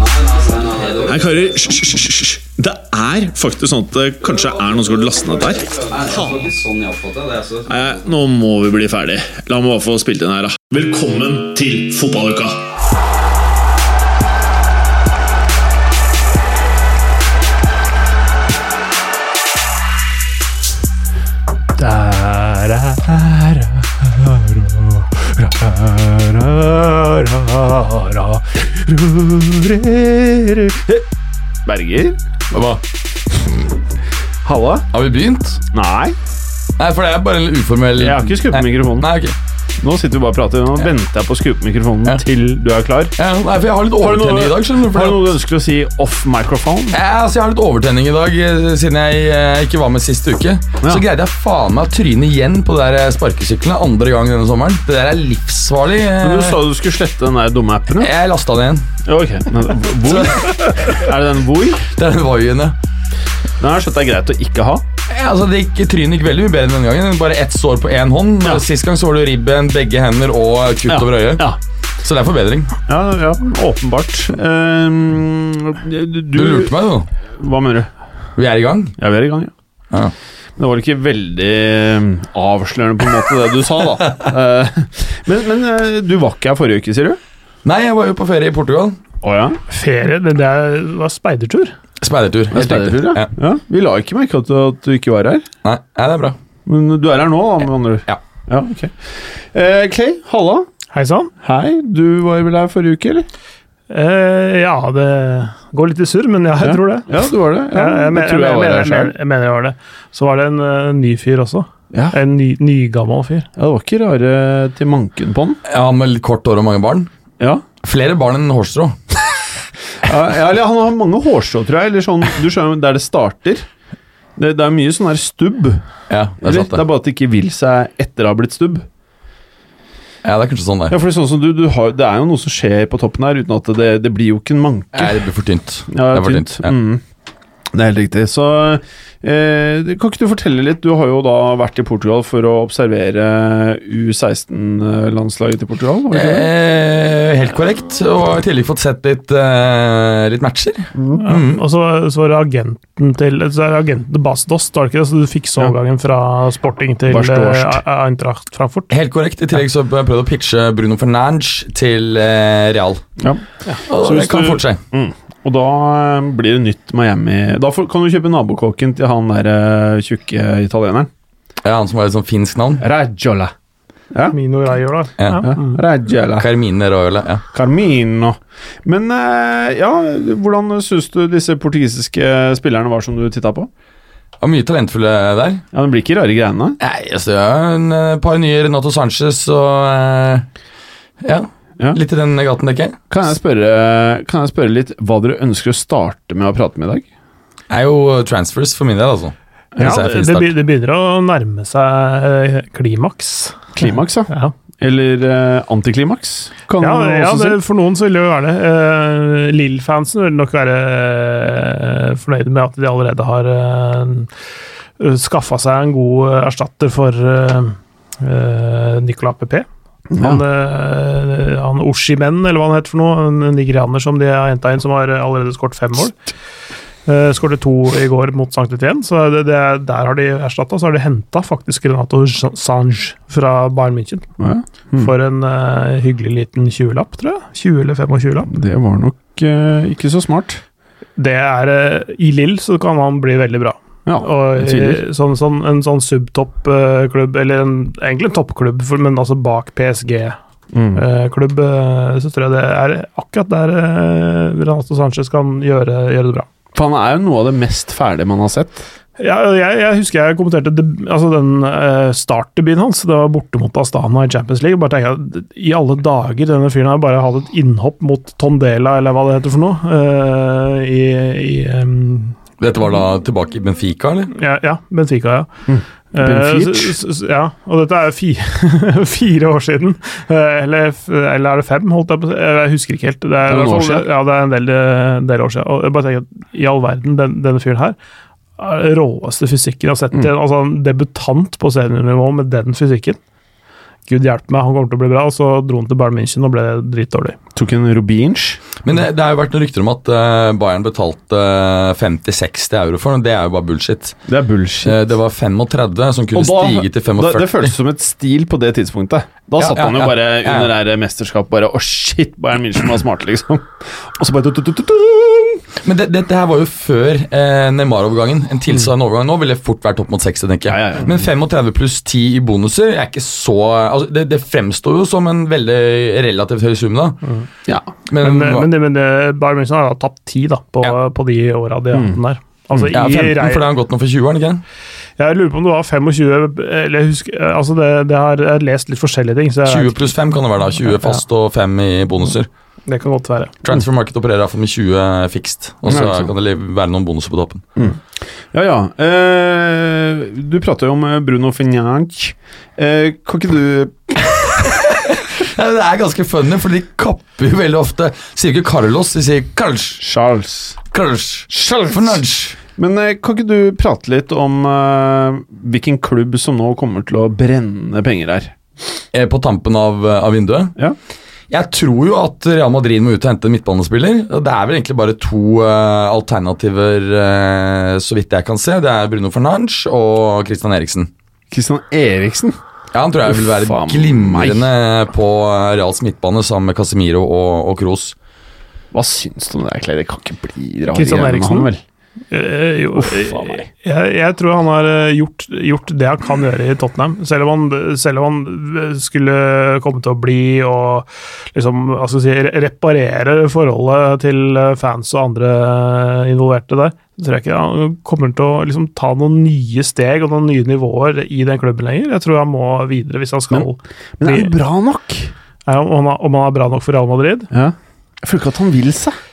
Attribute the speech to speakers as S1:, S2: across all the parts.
S1: Nei, karer, hysj. Det er faktisk sånn at det kanskje er noen som har lastet ned der. Nei, nå må vi bli ferdig. La meg bare få spilt inn her, da. Velkommen til fotballuka!
S2: Der er
S1: Berger?
S3: Hva?
S1: Halla?
S3: Har vi begynt?
S1: Nei,
S3: Nei, for det er bare en uformell
S1: jeg har ikke skrudd på mikrofonen.
S3: Nei, ok.
S1: Nå sitter vi bare og prater. Nå venter jeg på å skru på mikrofonen
S3: Ja.
S1: til du er klar.
S3: Ja, nei, for jeg har litt overtenning i dag. skjønner du
S1: Har du noe du ønsker å si off microphone?
S3: ja, altså, Jeg har litt overtenning i dag, eh, siden jeg eh, ikke var med sist uke. Så greide jeg faen meg å tryne igjen på det der eh, sparkesyklene andre gang denne sommeren. Det der er livsfarlig. eh.
S1: Men du sa du skulle slette den der dumme appen. ja?
S3: Jeg lasta den igjen.
S1: Ja, Ok, men hvor? Er det den hvor?
S3: Det er den Voien, ja.
S1: Den har jeg skjønt er greit å ikke ha.
S3: Ja, altså, det gikk, Trynet gikk veldig mye bedre denne gangen. Bare ett sår på én hånd.
S1: Ja.
S3: Sist gang så var det ribben, begge hender og kutt over øyet.
S1: Ja,
S3: Så det er forbedring.
S1: ja, ja åpenbart. Um, du,
S3: Du lurte meg, du.
S1: Hva mener du?
S3: Vi er i gang.
S1: Ja, vi er i gang, ja.
S3: Ja.
S1: Men det var ikke veldig eh, avslørende på en måte det du sa, da. Eh, men men eh, du var ikke her forrige uke, sier du?
S3: Nei, jeg var jo på ferie i Portugal.
S1: Å ja?
S2: Ferie, det, det er- var speidertur.
S3: Speidertur.
S1: Speidertur, ja. ja. Vi la ikke merke til at du ikke var her.
S3: Nei, ja, det er bra.
S1: Men du er her nå, da, med andre ord.
S3: Ja.
S1: ja ok. Eh, Clay, halla.
S2: Hei sann.
S1: Hei. Du var vel her forrige uke, eller?
S2: Eh, ja, det går litt i surr, men ja, jeg
S1: Ja.
S2: tror det.
S1: Ja, du var det. Ja,
S2: jeg, jeg,
S1: det tror jeg,
S2: jeg,
S1: var her
S2: jeg, mener- jeg mener jeg var det. Så var det en eh, ny fyr også.
S1: Ja.
S2: En ny, nygammal fyr.
S1: ja, det var ikke rare til manken på den.
S3: Ja, Han med litt kort hår og mange barn.
S1: Ja.
S3: Flere barn enn hårstrå.
S1: Ja, eller han har mange hårstrå, tror jeg. Eller sånn, du skjønner, der det starter. Det, det er mye sånn her stubb.
S3: Ja, det er sant
S1: Det er bare at det ikke vil seg etter å ha blitt stubb.
S3: Ja, det er kanskje sånn det
S1: Ja, for det er sånn som du, du har, det er jo noe som skjer på toppen her, uten at det, det blir jo ikke en manke.
S3: Nei, det blir for tynt.
S1: Ja,
S3: det er for
S1: tynt.
S3: tynt. Ja.
S1: Mm. Det er helt riktig. Så eh, kan ikke du fortelle litt? Du har jo da vært i Portugal for å observere U16-landslaget til Portugal.
S3: Eh, helt korrekt. Og i tillegg fått sett litt, eh, litt matcher.
S2: Ja. Og så, så var det agenten til så er det agenten til Bas var det ikke det? Så du fikk
S1: så
S2: overgangen fra sporting til eh, Eintracht Frankfurt.
S3: Helt korrekt. I tillegg så har jeg å pitche Bruno Fernandes til eh, Real.
S1: Ja.
S3: Og
S1: Så
S3: det kan
S1: fortsette.
S3: fort skje.
S1: Mm. Og da eh, blir det nytt Miami. Da får, kan du kjøpe nabokåken til han der eh, tjukke italieneren.
S3: Ja, han som har et sånn finsk navn.
S1: Raggiola. Ja.
S2: Mino Raiola.
S3: Ja.
S1: Ja.
S2: Mm.
S1: Raggiola.
S3: Carmine Rajola. Ja.
S1: Carmino. Men eh, ja, hvordan syns du disse portugisiske spillerne var som du titta på?
S3: Ja, mye talentfulle der.
S1: Ja, Det blir ikke rare greiene?
S3: Nei, altså, ja, en par nye Renato Sanchez og ja,
S1: Ja.
S3: litt i den gaten, tenker jeg.
S1: Kan jeg, spørre, kan jeg spørre litt hva dere ønsker å starte med å prate med i dag?
S3: Det er jo transfers for min del, altså.
S2: Ja, det, det begynner å nærme seg eh, klimaks.
S1: Klimaks, ja.
S2: Ja,
S1: Eller eh, antiklimaks? Kan
S2: ja, ja det, for noen så vil det jo være det. Uh, Lill-fansen vil nok være uh, fornøyde med at de allerede har uh, skaffa seg en god eh, erstatter for uh, Nicolas Pepe. Han, eh, han Oshimen, eller hva han heter for noe, en nigerianer som de har henta inn, som har allerede skåret fem mål. Uh, Skåret to i går mot Sankt Etienne, så det, det, der har de erstatta. Så har de henta faktisk Renato Sange fra Bayern München
S1: Ja, Mm.
S2: for en uh, hyggelig liten 20-lapp, tror jeg. 20 eller 25-lapp.
S1: det var nok uh, ikke så smart.
S2: Det er I Lill så kan han bli veldig bra.
S1: Ja,
S2: Og eh, sånn, sånn, en sånn subtopp-klubb, eller en, egentlig en toppklubb, men altså bak PSG-klubb,
S1: Mm.
S2: så tror jeg det er akkurat der eh, Renato Sanchez kan gjøre, gjøre det bra.
S1: For han er jo noe av det mest ferdige man har sett.
S2: Ja, jeg, jeg husker jeg kommenterte de, altså den uh, startdebuten hans. Det var borte mot Astana i Champions League. Bare tenkte jeg, I alle dager, denne fyren har bare hatt et innhopp mot Tondela, eller hva det heter for noe. uh, I, i em,
S3: Dette var da tilbake i Benfica, eller?
S2: ja, ja, Benfica, ja.
S1: Mm.
S2: Uh, ja, og dette er fire, fire år siden. Eh, eller, eller er det fem, holdt jeg på? Jeg husker ikke helt. Det er,
S1: Det er år siden.
S2: Ja, det er en del, del år siden. Og jeg bare tenker at i all verden, den, denne fyren her er den råeste fysikken jeg har sett.
S1: Mm.
S2: Altså en debutant på seniornivå med den fysikken. Gud hjelpe meg, han kommer til å bli bra. Og så dro han til Bayern München og ble dritdårlig.
S1: Tok en Rubinsch.
S3: Men det, det har jo vært noen rykter om at eh, Bayern betalte eh, 50-60 euro for den. Det er jo bare bullshit.
S1: Det er bullshit.
S3: Eh, det var 35 som kunne
S1: da-
S3: stige til
S1: Da,
S3: 45.
S1: det føltes som et stil på det tidspunktet. Da
S3: Ja,
S1: satt
S3: ja,
S1: han jo bare
S3: Ja, ja.
S1: under det her mesterskapet bare Å, shit, Bayern München var smarte, liksom. Og så bare.
S3: Men det, dette her var jo før eh, Neymar-overgangen. En tilsvarende overgang nå ville fort vært opp mot 60, tenker jeg.
S1: Ja, ja, ja.
S3: Men 35 pluss 10 i bonuser er ikke så altså, det, det fremstår jo som en veldig relativt høy sum, da.
S1: Ja.
S3: Men,
S2: Men, men, det, men det, Bayern München har da tapt ti da, på,
S3: Ja.
S2: på de åra de har hatt den der. Altså,
S3: ja,
S2: i
S3: 15,
S2: rei-
S3: for det har gått nå for 20, har den ikke?
S2: Jeg lurer på om det var 25 eller jeg husker, altså det, det har jeg har lest litt forskjellige ting. Så jeg,
S3: 20 pluss 5 kan det være, da. 20 fast og 5 i bonuser.
S2: Det kan godt være.
S3: Transfer Market opererer i hvert fall med 20 fikst, og så
S1: Ja,
S3: kan det være noen bonuser på toppen.
S1: Ja, ja. Eh, du prater jo om eh, Bruno Fignac. Eh, kan ikke du
S3: Ja, det er ganske funny, for de kapper jo veldig ofte. Sier ikke Carlos, de sier Carlos.
S1: Charles.
S3: Carlos. Fernandes.
S1: Men eh, kan ikke du prate litt om uh, hvilken klubb som nå kommer til å brenne penger her?
S3: Eh, På tampen av, av vinduet.
S1: Ja.
S3: Jeg tror jo at Real Madrid må ut og hente en midtbanespiller. Det er vel egentlig bare to uh, alternativer, uh, så vidt jeg kan se. Det er Bruno Fernandes og Christian Eriksen.
S1: Christian Eriksen.
S3: Ja, Han tror jeg vil være
S1: faen
S3: glimrende på eh, Reals midtbane sammen med Casemiro og, og Kroos.
S1: Hva syns du om det, Clay? Det kan ikke bli rart
S2: Christian
S1: greier med
S2: Eriksen?
S1: han, vel?
S2: Eh, jo,
S1: Uff, meg.
S2: jeg, jeg tror han har eh, gjort, gjort det han kan gjøre i Tottenham. Selv om han, selv om han eh, skulle komme til å bli og liksom, si, reparere forholdet til eh, fans og andre eh, involverte der, tror jeg ikke han kommer til å liksom, ta noen nye steg og noen nye nivåer i den klubben lenger. Jeg tror han må videre hvis han skal
S1: Men er han bra nok?
S2: Ja, om, han, om han er bra nok for Real Madrid.
S1: Ja. Jeg føler ikke at han vil seg.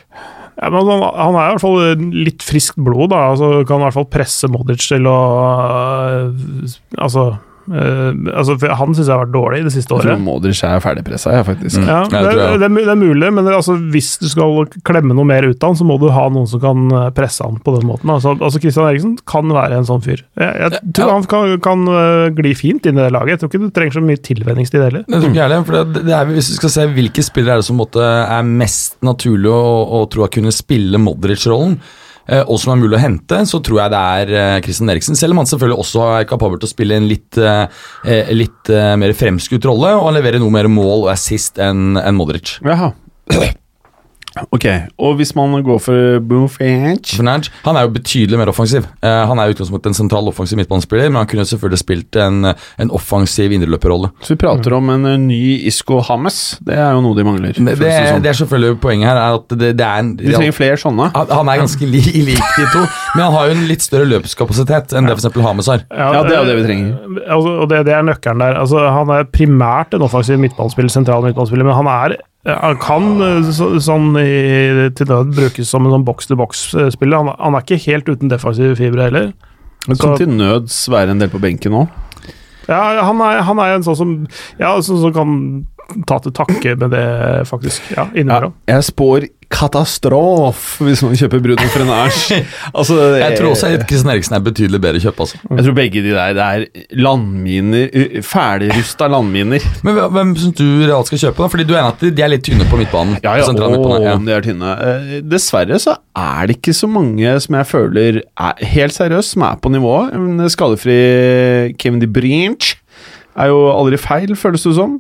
S2: Ja, men han, han er i hvert fall litt friskt blod, da. Altså, kan i hvert fall presse Modric til å uh, Altså, altså for Han syns jeg har vært dårlig det siste
S1: Jeg tror
S2: året.
S1: Modric er ferdigpressa, jeg, faktisk.
S2: Ja,
S3: Mm,
S2: det,
S3: jeg
S2: det, er, det er mulig, men det, altså, hvis du skal klemme noe mer ut av han, så må du ha noen som kan øh, presse han på den måten. Altså, altså Christian Eriksen kan være en sånn fyr. Jeg, jeg tror
S3: Ja.
S2: han kan, kan øh, gli fint inn i det laget. Jeg tror ikke du trenger så mye tilvenningstid heller.
S3: Det tror ikke jeg heller, det, det er, Hvis du skal se hvilke spillere er det som måtte, er mest naturlig å, å tro å kunne spille Modric-rollen, eh, og som er mulig å hente, så tror jeg det er eh, Christian Eriksen. Selv om han selvfølgelig også er kapabel til å spille en litt, eh, eh, litt eh, mer fremskutt rolle og levere noe mer mål og assist enn enn Modric.
S1: Jaha. Ok, og hvis man går for
S3: Fernandes, han er jo betydelig mer offensiv. Uh, han er i utgangspunktet en sentral offensiv midtbanespiller, men han kunne selvfølgelig spilt en, en offensiv indreløperrolle.
S1: Så vi prater om en ny Isco Hames. Det er jo noe de mangler.
S3: Det, det,
S1: det
S3: det er selvfølgelig poenget her, er at det, det er en
S1: De trenger flere sånne.
S3: Han han er ganske li, lik de to, men han har jo en litt større løpskapasitet enn det f.eks. Hames har.
S1: Ja, det er jo det vi trenger.
S2: eh, Altså, og det, det er nøkkelen der. Altså, han er primært en offensiv midtbanespiller, sentral midtbanespiller, men han er han kan eh, så, sånn i, til nød brukes som en sånn boks-til-boks-spiller. Han, han er ikke helt uten defensive fibre heller.
S1: Men kan til nøds være en del på benken òg.
S2: Ja, han er, han er en sånn som Ja, sånn som kan ta til takke med det, faktisk. Ja,
S1: Ja, jeg spår katastrofe hvis man kjøper Bruno Frenage. altså,
S3: Jeg tror også at Christian Eriksen er betydelig bedre kjøp. Altså.
S1: Jeg tror begge de der det er landminer Ferdigrusta landminer.
S3: Men hvem syns du Real skal kjøpe? da? Fordi du er enig at de- er litt tynne på midtbanen.
S1: Ja, ja,
S3: på sentral ja.
S1: de er tynne. Eh, dessverre så er det ikke så mange som jeg føler er helt seriøst, som er på nivået. En skadefri Kevin De Brinch er jo aldri feil, føles det som.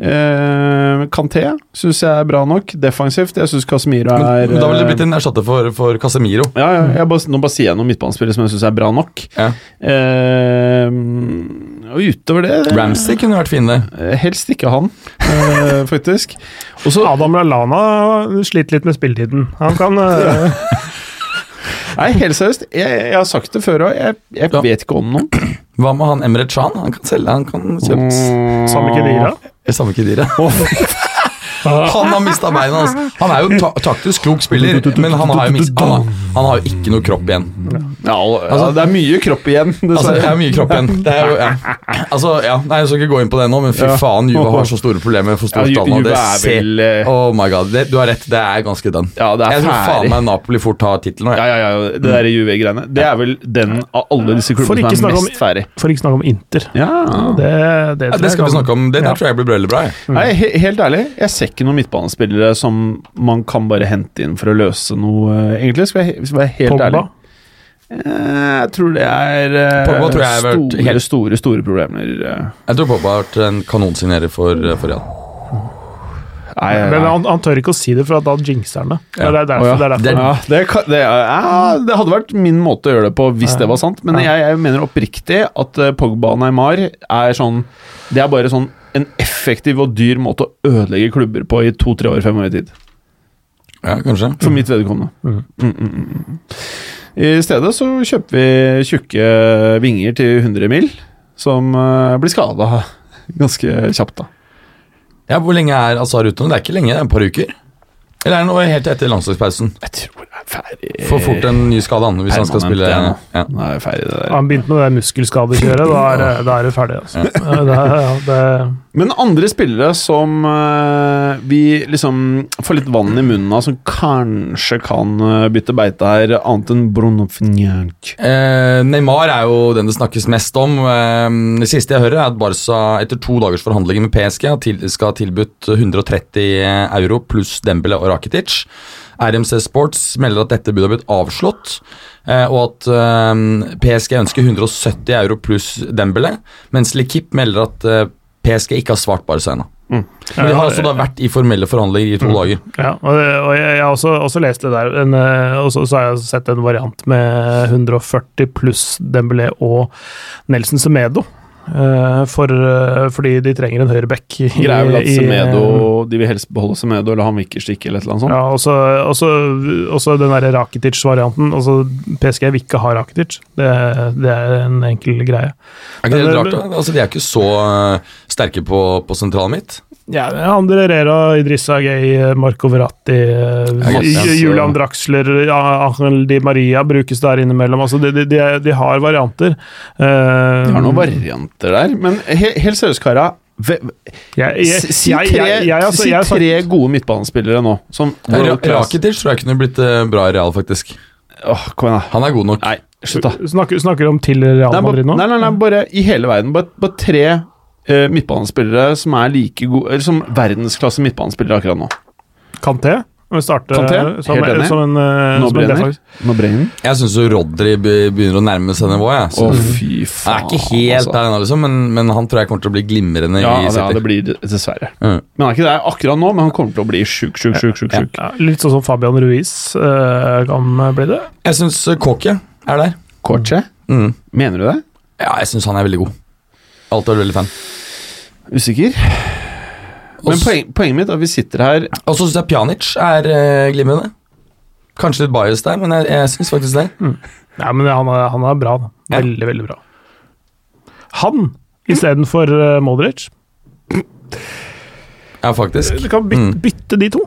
S1: Eh, Kanté syns jeg er bra nok. Defensivt. Jeg syns Casemiro er
S3: men da ville det blitt
S1: eh,
S3: en erstatter for, for Casemiro.
S1: ja, ja, jeg bare, Nå bare sier jeg noen midtbanespillere som jeg syns er bra nok.
S3: Ja.
S1: Eh, og utover det
S3: Ramsey kunne vært fin, det.
S1: eh, Helst ikke han, eh, faktisk. Også,
S2: Adam Lallana sliter litt med spilletiden. Han kan eh,
S1: Nei, helt seriøst. Jeg, jeg har sagt det før òg. Jeg, jeg
S3: Ja.
S1: vet ikke om noen.
S3: Hva med han Emre Chan? Han kan selge, han kan kjøpes.
S2: Samme Khedira.
S3: Mm. Samme Kedira. Han har mista beina hans. Han er jo ta taktisk klok spiller, men han har jo, mist, han har, han har jo ikke noe kropp igjen.
S1: Ja, altså, det er mye kropp igjen,
S3: Altså, det er mye kropp igjen. Det er jo, ja. Altså, ja, nei, Jeg skal ikke gå inn på det nå, men fy faen, Juve har så store problemer for
S1: Ja,
S3: tall nå.
S1: Juve
S3: Det
S1: er vel eh,
S3: Oh my god, det, du har rett, det er ganske done.
S1: Ja, det er
S3: jeg tror faen meg Napoli fort tar tittelen.
S1: Ja, ja, ja, det der Juve-greiene. Det er vel den av alle disse klubbene som er mest ferdig.
S2: For ikke snakke om Inter.
S1: Ja.
S2: Det, det,
S3: Ja, det skal vi snakke om. Det der
S2: Ja.
S3: tror jeg blir veldig bra. jeg.
S1: Nei, he helt ærlig, jeg ser ikke noen midtbanespillere som man kan bare hente inn for å løse noe, eh, egentlig. Skal jeg, skal jeg være helt
S2: Pogba.
S1: ærlig. Eh, Jeg tror det er eh,
S3: Pogba tror jeg har vært
S1: store,
S3: helt-
S1: store, store problemer.
S3: Jeg tror Pogba har vært en kanonsignerer for, for Real.
S1: Nei,
S2: Men
S1: nei.
S2: han, han tør ikke å si det, for at da jinxer han det. Det er derfor.
S1: ja.
S2: Det, er derfor.
S1: Ja, det, det, er- ja, det hadde vært min måte å gjøre det på hvis det var sant, men jeg, jeg mener oppriktig at Pogba og Neymar er sånn Det er bare sånn en effektiv og dyr måte å ødelegge klubber på i to-tre år, fem år i tid.
S3: Ja, kanskje.
S1: For mitt vedkommende.
S2: Mm.
S1: Mm, mm, mm. I stedet så kjøper vi tjukke vinger til 100 mil, som uh, blir skada ganske kjapt, da.
S3: Ja, Hvor lenge er Azar ute nå? Det er ikke lenge, det er et par uker. Eller er det noe helt etter landslagspausen?
S1: Jeg tror ferdig
S3: Får fort en ny skade han hvis han skal spille
S1: ja.
S3: ja.
S1: Nå er ferdig det der.
S2: Han begynte med det muskelskadekjøret, da er, det- da er det ferdig. Altså. Ja, Det, er- ja, det,
S1: Men andre spillere som eh, vi liksom får litt vann i munnen av, som kanskje kan eh, bytte beite her, annet enn Bruno Fnjank.
S3: Eh, Neymar er jo den det snakkes mest om. Eh, det siste jeg hører, er at Barca etter to dagers forhandlinger med PSG skal ha tilbudt 130 euro pluss Dembele og Rakitic. RMC Sports melder at dette budet har blitt avslått, eh, og at eh, PSG ønsker 170 euro pluss Dembélé, mens Lekip melder at eh, PSG ikke har svart Barca ennå. Men de har altså da vært i formelle forhandlinger i to dager.
S2: ja, og, og jeg, jeg har også, også lest det der, en, og så, så har jeg sett en variant med 140 pluss Dembélé og Nelson Semedo. Eh, for, eh, fordi de trenger en høyreback.
S1: Greier vel at Semedo De vil helst beholde Semedo, eller han vil ikke stikke, eller et eller annet sånt.
S2: Ja, også, også, den der Rakitic-varianten. Altså, PSG vil ikke ha Rakitic. Det, det er en enkel greie.
S3: Er ikke det rart? da? Altså, de er ikke så eh, sterke på, på sentralen mitt.
S2: Ja, Andre Rera, Idrissa Gay, Marco Verratti, eh, Julian Draxler, Angel Di Maria brukes der innimellom. Altså, de, de, de, de har varianter. Uh,
S1: De har noen varianter der. Men he helt seriøst,
S2: jeg,
S1: Si tre,
S2: altså,
S1: tre gode midtbanespillere nå. Som.
S3: Rakitic tror jeg kunne blitt eh, bra i Real, faktisk.
S1: Åh, kom igjen, da.
S3: Han er god nok.
S1: Nei, slutt, da.
S2: Snakker, snakker om til Real Madrid nå?
S1: nei, nei, nei, bare i hele verden. Bare, bare tre eh, midtbanespillere som er like gode Eller som verdensklasse midtbanespillere akkurat nå.
S2: Kanté? Vi starter
S1: Kanté,
S2: som,
S1: helt enig.
S2: som en, eh,
S1: Nå
S2: som en
S1: brenner. Nå brenner den.
S3: Jeg syns Rodry be- begynner å nærme seg nivået. Jeg.
S1: Å, fy faen, jeg
S3: er ikke helt
S1: altså.
S3: der ennå, liksom, men, men han tror jeg kommer til å bli glimrende
S1: Ja,
S3: i
S1: ja, det blir dessverre.
S3: Mm.
S1: Men han er ikke der akkurat nå, men han kommer til å bli sjuk, sjuk, sjuk. sjuk, sjuk.
S2: Ja, litt sånn som Fabian Ruiz øh, kan bli det.
S3: Jeg syns Kåke er der.
S1: Kåke?
S3: Mm.
S1: Mener du det?
S3: Ja, jeg syns han er veldig god. Alltid vært veldig fan.
S1: Usikker. Men
S3: Også-
S1: poen, poenget mitt er at vi sitter her
S3: Og så syns jeg Pjanic er uh, glimrende. Kanskje litt bias der, men jeg, jeg syns faktisk det.
S2: Ja, men han er, han er bra. da.
S3: Ja.
S2: Veldig, veldig bra. Han istedenfor uh, Modric.
S3: Ja, faktisk.
S2: Du kan bytte,
S3: Mm.
S2: bytte de to.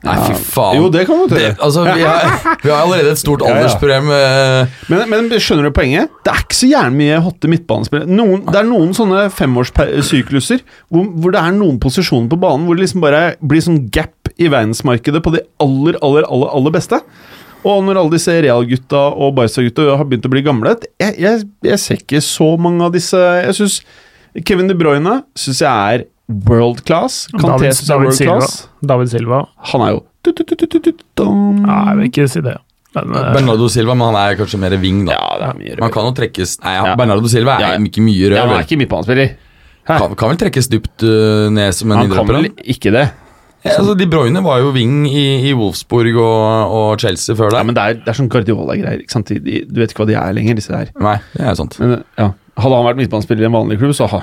S3: Nei, fy faen.
S1: Jo, det kan du
S3: det, altså, vi, har, vi har allerede et stort
S1: Ja, ja.
S3: aldersproblem. eh,
S1: Men, men skjønner du poenget? Det er ikke så gjerne mye hotte midtbanespillere. Det er noen sånne femårssykluser hvor, hvor det er noen posisjoner på banen hvor det liksom bare blir sånn gap i verdensmarkedet på de aller, aller, aller, aller beste. Og når alle disse Real-gutta og Barca-gutta har begynt å bli gamle Jeg, jeg, jeg ser ikke så mange av disse Jeg synes Kevin De Bruyne synes jeg er world class. Kanté
S2: David, David,
S1: world
S2: Silva.
S1: class.
S2: David Silva.
S1: Han er jo.
S2: Nei, jeg vil ikke si det. Men, eh,
S3: Bernardo Silva, men han er kanskje mer wing, da.
S1: Ja, det er mye
S3: Man kan jo trekkes Nei, ja,
S1: Ja.
S3: Bernardo Silva er
S1: Ja, ja.
S3: ikke mye rød.
S1: Ja, han er ikke midtbanespiller.
S3: Kan, kan vel trekkes dypt uh, ned som en
S1: Han kan vel ikke det.
S3: Ja, altså, De Bruyne var jo wing i, i Wolfsburg og, og Chelsea før
S1: Ja, men det er, det er sånn Guardiola-greier. ikke sant? De, de, du vet ikke hva de er lenger, disse der.
S3: Nei, det er sant.
S1: Men, ja. Hadde han vært midtbanespiller i en vanlig klubb, så ha,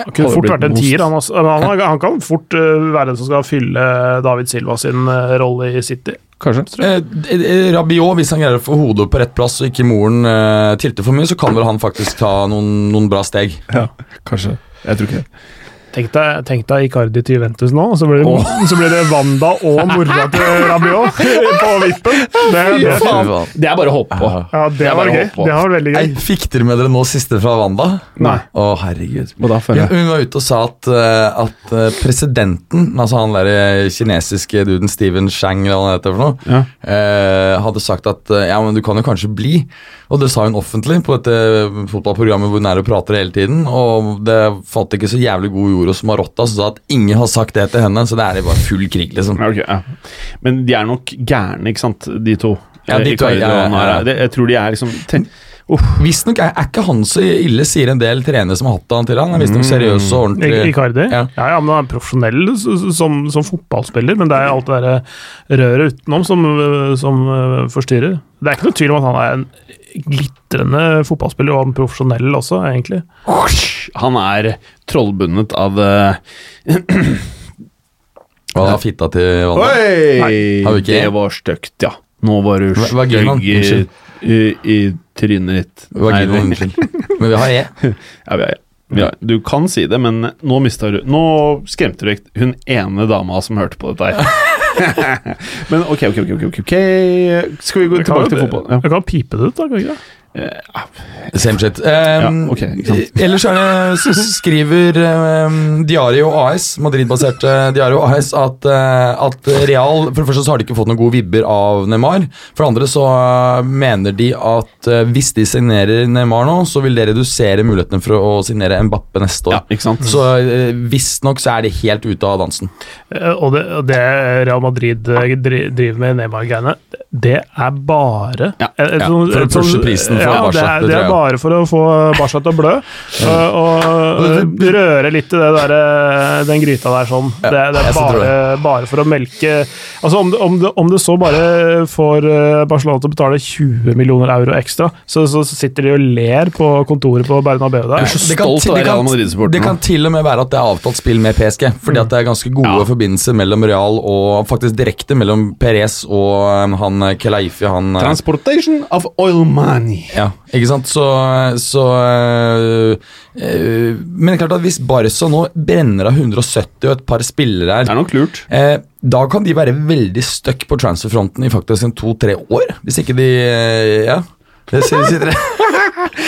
S2: Han kunne fort vært en tier. Han, han, han kan fort eh, være den som skal fylle David Silva sin eh, rolle i City.
S1: kanskje.
S3: Eh, eh, Rabiot, hvis han greier å få hodet på rett plass og ikke moren eh, tilter for mye, så kan vel han faktisk ta noen, noen bra steg.
S1: Ja, kanskje. Jeg tror ikke det.
S2: Tenk deg, tenk deg Icardi til Juventus nå, så blir det, så blir det Wanda og mora til Rabiot på vippen. Det, det.
S1: Det er bare å håpe på.
S2: ja, det
S1: det
S2: var gøy. Det var veldig gøy.
S3: fikk dere med dere nå siste fra Wanda?
S1: Nei.
S3: Å, herregud.
S1: Og da føler
S3: Ja, hun var ute og sa at, eh, at eh, presidenten, altså han der eh, kinesiske duden Steven Shang, eller hva han heter for noe,
S1: Ja.
S3: eh, hadde sagt at ja, men du kan jo kanskje bli. Og det sa hun offentlig på dette fotballprogrammet hvor hun er og prater hele tiden. Og det falt ikke så jævlig god jord hos Marotta, som sa at ingen har sagt det til henne. Så det er bare full krig, liksom.
S1: Okay, ja. Men de er nok gærne, ikke sant, de to.
S3: Ja, de
S1: Eh,
S3: to,
S1: Icardi
S3: ja, ja, ja.
S1: Jeg tror de er liksom te-
S3: Visstnok er, er ikke han så ille, sier en del trenere som har hatt han til han. Er visstnok seriøs og
S2: I-
S3: ordentlig.
S2: Icardi?
S3: Ja.
S2: Ja. ja, men han er profesjonell som, som fotballspiller, men det er alt det der røret utenom som, som øh, forstyrrer. Det er ikke noe tvil om at han er en glitrende fotballspiller, og han profesjonell også, egentlig.
S1: Han er trollbundet av eh,
S3: Og da fitta til.
S1: Oi! Det var stygt, ja. Nå var du
S3: Hva-
S1: stygg i, i, i trynet ditt. Vaginaen,
S3: unnskyld. Men vi har E.
S1: Ja, vi har vi er. Du kan si det, men nå mista du Nå skremte du ikke hun ene dama som hørte på dette her. men ok, ok, ok, ok, ok, ok. Skal vi gå
S2: Jeg kan,
S1: tilbake til fotball? Ja.
S2: jeg kan pipe det ut, da. kan jeg ikke det?
S3: Same shit. Um,
S1: Ja, okay,
S3: ellers er det, skriver um, Diario AS, Madrid-baserte Diario AS, at, eh, at Real For det første så har de ikke fått noen gode vibber av Neymar. For det andre så eh, mener de at eh, hvis de signerer Neymar nå, så vil det redusere mulighetene for å signere Mbappe neste år.
S1: ja, ikke sant?
S3: Så uh, visstnok så er de helt ute av dansen.
S2: Eh, Og det, og det Real Madrid eh, driver med Neymar-greiene, det er bare
S1: Ja,
S3: ja, for
S2: sånn-
S3: pushe prisen for
S2: ja,
S3: Barca,
S2: Det er,
S3: det
S2: det er bare for å få Barca til å blø. Og, og eh, røre litt i det der, eh, den gryta der sånn. Det, det er bare, bare for å melke Altså Om om om det så bare får eh, Barcelona til å betale 20 millioner euro ekstra, så, så sitter de og ler på kontoret på Bernabeu der.
S3: Det kan til- det kan- Det kan til og med være at det er avtalt spill med PSG. Fordi at det er ganske gode
S1: Ja.
S3: forbindelser mellom Real og faktisk direkte mellom Perez og han eh, Kelaifi. Han, eh,
S1: Transportation of oil money.
S3: Ja, ikke sant? Så, så øh, Men det klart at hvis Barca nå brenner av 170 og et par spillere
S1: Det
S3: her
S1: er nok lurt.
S3: eh, da kan de være veldig stuck på transferfronten i faktisk en to-tre år. Hvis ikke de eh, Ja. Det sier, de dere.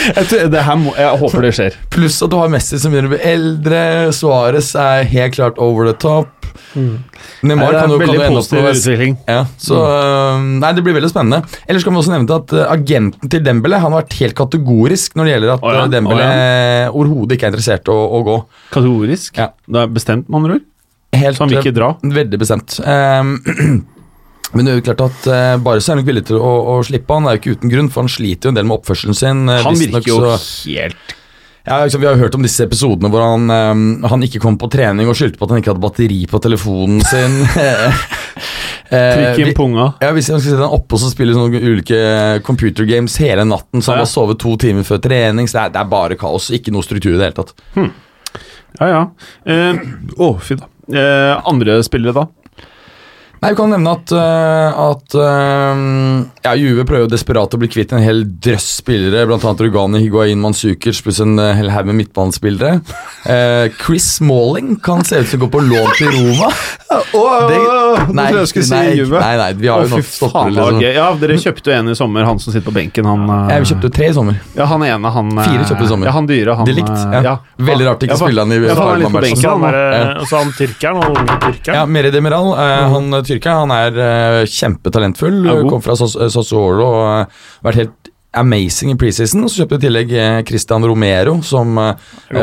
S1: Jeg, det her må, jeg håper det skjer.
S3: Pluss at du har Messi som begynner å bli eldre. Suárez er helt klart over the top. Neymar
S1: er
S3: kan jo ende opp ja, så mm. Nei, det blir veldig spennende. Ellers kan vi også nevne at øh, agenten til Dembele Han har vært helt kategorisk når det gjelder at
S1: oh, ja,
S3: øh, Dembele
S1: å
S3: overhodet ikke er interessert i å, å gå.
S1: Kategorisk.
S3: Ja.
S1: Det er bestemt, med andre ord.
S3: Helt,
S1: Så han vil ikke dra.
S3: øh, Veldig bestemt. Um, men det er jo klart at uh, Baris er nok villig til å, å slippe han. Det er jo ikke uten grunn, for han sliter jo en del med oppførselen sin. eh,
S1: Han virker jo
S3: så-
S1: helt
S3: Ja, liksom, Vi har jo hørt om disse episodene hvor han, eh, han ikke kom på trening og skyldte på at han ikke hadde batteri på telefonen sin.
S1: Trykk
S3: inn
S1: punga.
S3: ja, Hvis jeg skal sette han oppe og så spille sånne ulike computer games hele natten, så han
S1: Ja.
S3: har sovet to timer før trening, så det er, det er bare kaos. Ikke noe struktur i det hele tatt.
S1: Ja, ja. Å, eh, fy da. Uh, andre spillere, da?
S3: Nei, Vi kan nevne at, øh, at øh, ja, Juve prøver jo desperat å bli kvitt en hel drøss spillere, Blant annet Rugani, Higuain, Manzukic pluss en øh, hel haug med midtbanespillere. Eh, Chris Smalling kan se ut til å gå på lån til Roma. Det-
S1: Nå jeg jeg skulle si
S3: nei,
S1: Juve.
S3: nei, nei, vi har
S1: Å,
S3: jo
S1: fy
S3: nok stoppere.
S1: faen, det
S3: Liksom.
S1: Ja, dere kjøpte en i sommer, han som sitter på benken. Han, eh,
S3: Ja, vi kjøpte tre i sommer.
S1: Ja, han ene, han eh,
S3: Fire kjøpte i sommer.
S1: Ja, han dyre, han
S3: De likt,
S1: eh,
S3: ja. Veldig rart ikke
S1: Ja,
S3: spille han i
S1: ja, han er litt på
S2: Og så
S1: benken,
S3: Ja.
S2: og så han tyrkeren, han unge tyrkeren.
S3: Ja, Meri Demiral, eh, han eh, tyrkeren, han er eh, kjempetalentfull. Kom fra Sassuolo og eh, vært helt amazing i preseason. Så kjøpte i tillegg eh, Christian Romero, som eh,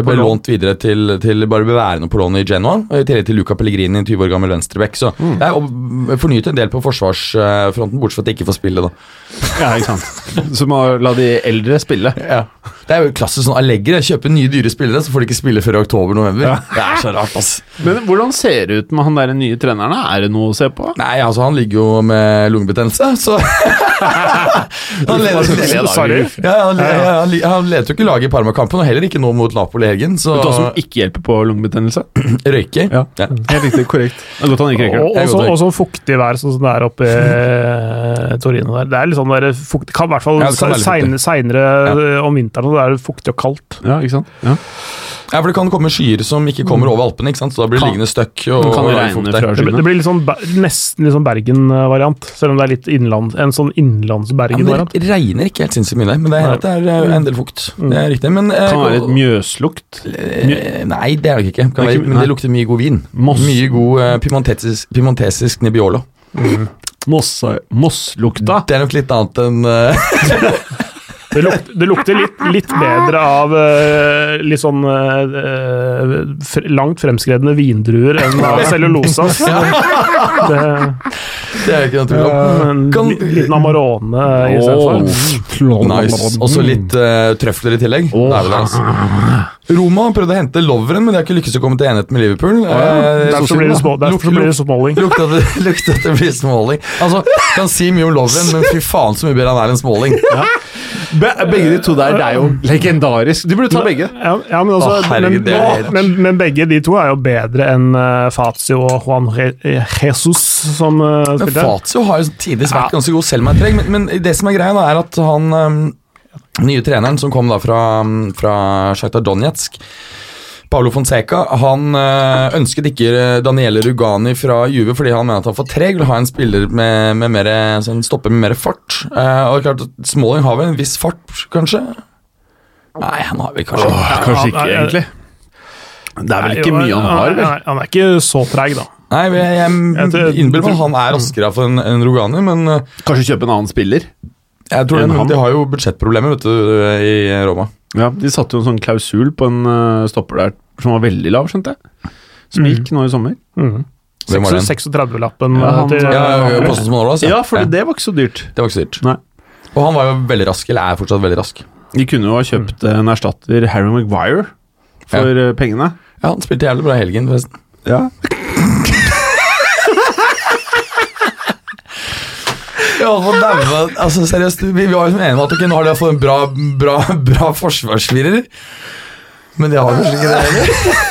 S3: ble lånt videre til, til bare ble værende på lånet i Genoa. I tillegg til Luca Pellegrini, en 20 år gammel venstreback. Så
S1: Mm.
S3: det er fornyet en del på forsvarsfronten, bortsett fra at de ikke får spille, da.
S1: Ja, ikke sant. Så må la de eldre spille. Ja.
S3: Det er jo klassisk sånn Allegre. Kjøper nye, dyre spillere, så får de ikke spille før i oktober-november.
S1: Ja.
S3: Det er så rart, ass.
S1: Men hvordan ser det ut med han der nye treneren? Er det noe å se på?
S3: Nei, altså, han ligger jo med lungebetennelse, så Han leder
S2: Sorry.
S3: Ja, han, han, han ledet jo ikke laget i Parma-kampen, og heller ikke nå mot Napoli i helgen. Så
S1: Vet du hva som ikke hjelper på lungebetennelse?
S3: røyker.
S1: Ja. Helt riktig, korrekt. Det er godt han ikke røyker.
S2: Og, også, også fuktig vær, sånn som det er oppe i eh, Torino der. Det er litt sånn der fukt, kan, I hvert fall
S3: Ja, seinere
S2: sein- seinere om vinteren, Det er fuktig og kaldt.
S1: Ja, ikke sant? Ja.
S3: Ja, for det kan komme skyer som ikke kommer over Alpene, ikke sant? så da blir det liggende støkk. Og,
S1: Kan det regne fra.
S2: Det, blir- det blir litt sånn, nesten litt sånn Bergen-variant, selv om det er litt innland, en sånn innlands-Bergen-variant.
S3: det regner ikke helt sinnssykt mye men det er, det er eh, en del fukt. Det er riktig. Men, kan
S1: Kan være litt mjøslukt.
S3: eh, Nei, det er det ikke. Kan
S1: Det er
S3: være, men det lukter mye god vin.
S1: Moss.
S3: Mye god uh, pimentesisk, pimentesisk Nebbiolo.
S1: Mm. Mosslukta.
S3: Det er nok litt annet enn eh,
S2: Det, lukter, det lukter litt, litt bedre av uh, litt sånn uh, fr langt fremskredne vindruer enn av cellulosa. Det,
S3: Det er ikke noe tvil om. Kan-
S2: liten Amarone istedenfor.
S3: Nice. Og så litt uh, trøfler i tillegg. Det er vel det, altså. Roma prøvde å hente Lovren, men de har ikke lykkes å komme til enighet med Liverpool. Eh,
S2: Derfor blir det, små, derfor blir det småling.
S3: Lukter at det, lukte at det blir Smalling. Altså, kan si mye om Lovren, men fy faen så mye bedre han er enn Smalling.
S1: Be begge de to der, det er jo legendarisk. Du burde ta begge.
S2: Ja, ja men, altså,
S3: Å, herregud,
S2: men,
S3: helt-
S2: men, men begge de to er jo bedre enn uh, Fazio og Juan Re Jesus, som uh,
S3: Men
S2: spilte.
S3: Fazio har jo tidvis vært
S2: Ja.
S3: ganske god, selv om han er treg. Men, men det som er greia, da, er at han um, nye treneren som kom da fra, fra Shakhtar Donetsk Paolo Fonseca han øh, ønsket ikke Daniele Rugani fra Juve fordi han mener at han er for treg. Vil ha en spiller med, med mer, sånn, stopper med mer fart. og det er klart at Smalling har vel en viss fart, kanskje? Nei, han har vel kanskje ikke.
S1: Kanskje ikke, egentlig. Det er vel ikke mye han har, vel?
S2: Nei, han er ikke så treg, da.
S3: Nei, jeg, innbiller meg at han er raskere for en, Rugani, men
S1: Kanskje kjøpe en annen spiller?
S3: jeg tror de har jo budsjettproblemer vet du, i Roma.
S1: Ja, De satte jo en sånn klausul på en uh, stopper der som var veldig lav, skjønte jeg. Som
S2: Mm.
S1: gikk nå i sommer.
S2: Mm.
S3: Hvem var den?
S2: 36-lappen
S1: Ja, han-
S2: til
S3: Ja, ja, som altså.
S1: Ja, for det var ikke så dyrt.
S3: Det var ikke så dyrt.
S1: Nei.
S3: Og han var jo veldig rask, eller er fortsatt veldig rask.
S1: De kunne jo ha kjøpt en erstatter, Harry Maguire, for ja. pengene.
S3: Ja, Han spilte jævlig bra i helgen, forresten.
S1: Ja.
S3: Altså, seriøst, vi, vi var jo enige om at okay, nå har de fått en bra, bra, bra forsvarsfirer. Men de har kanskje ikke det heller.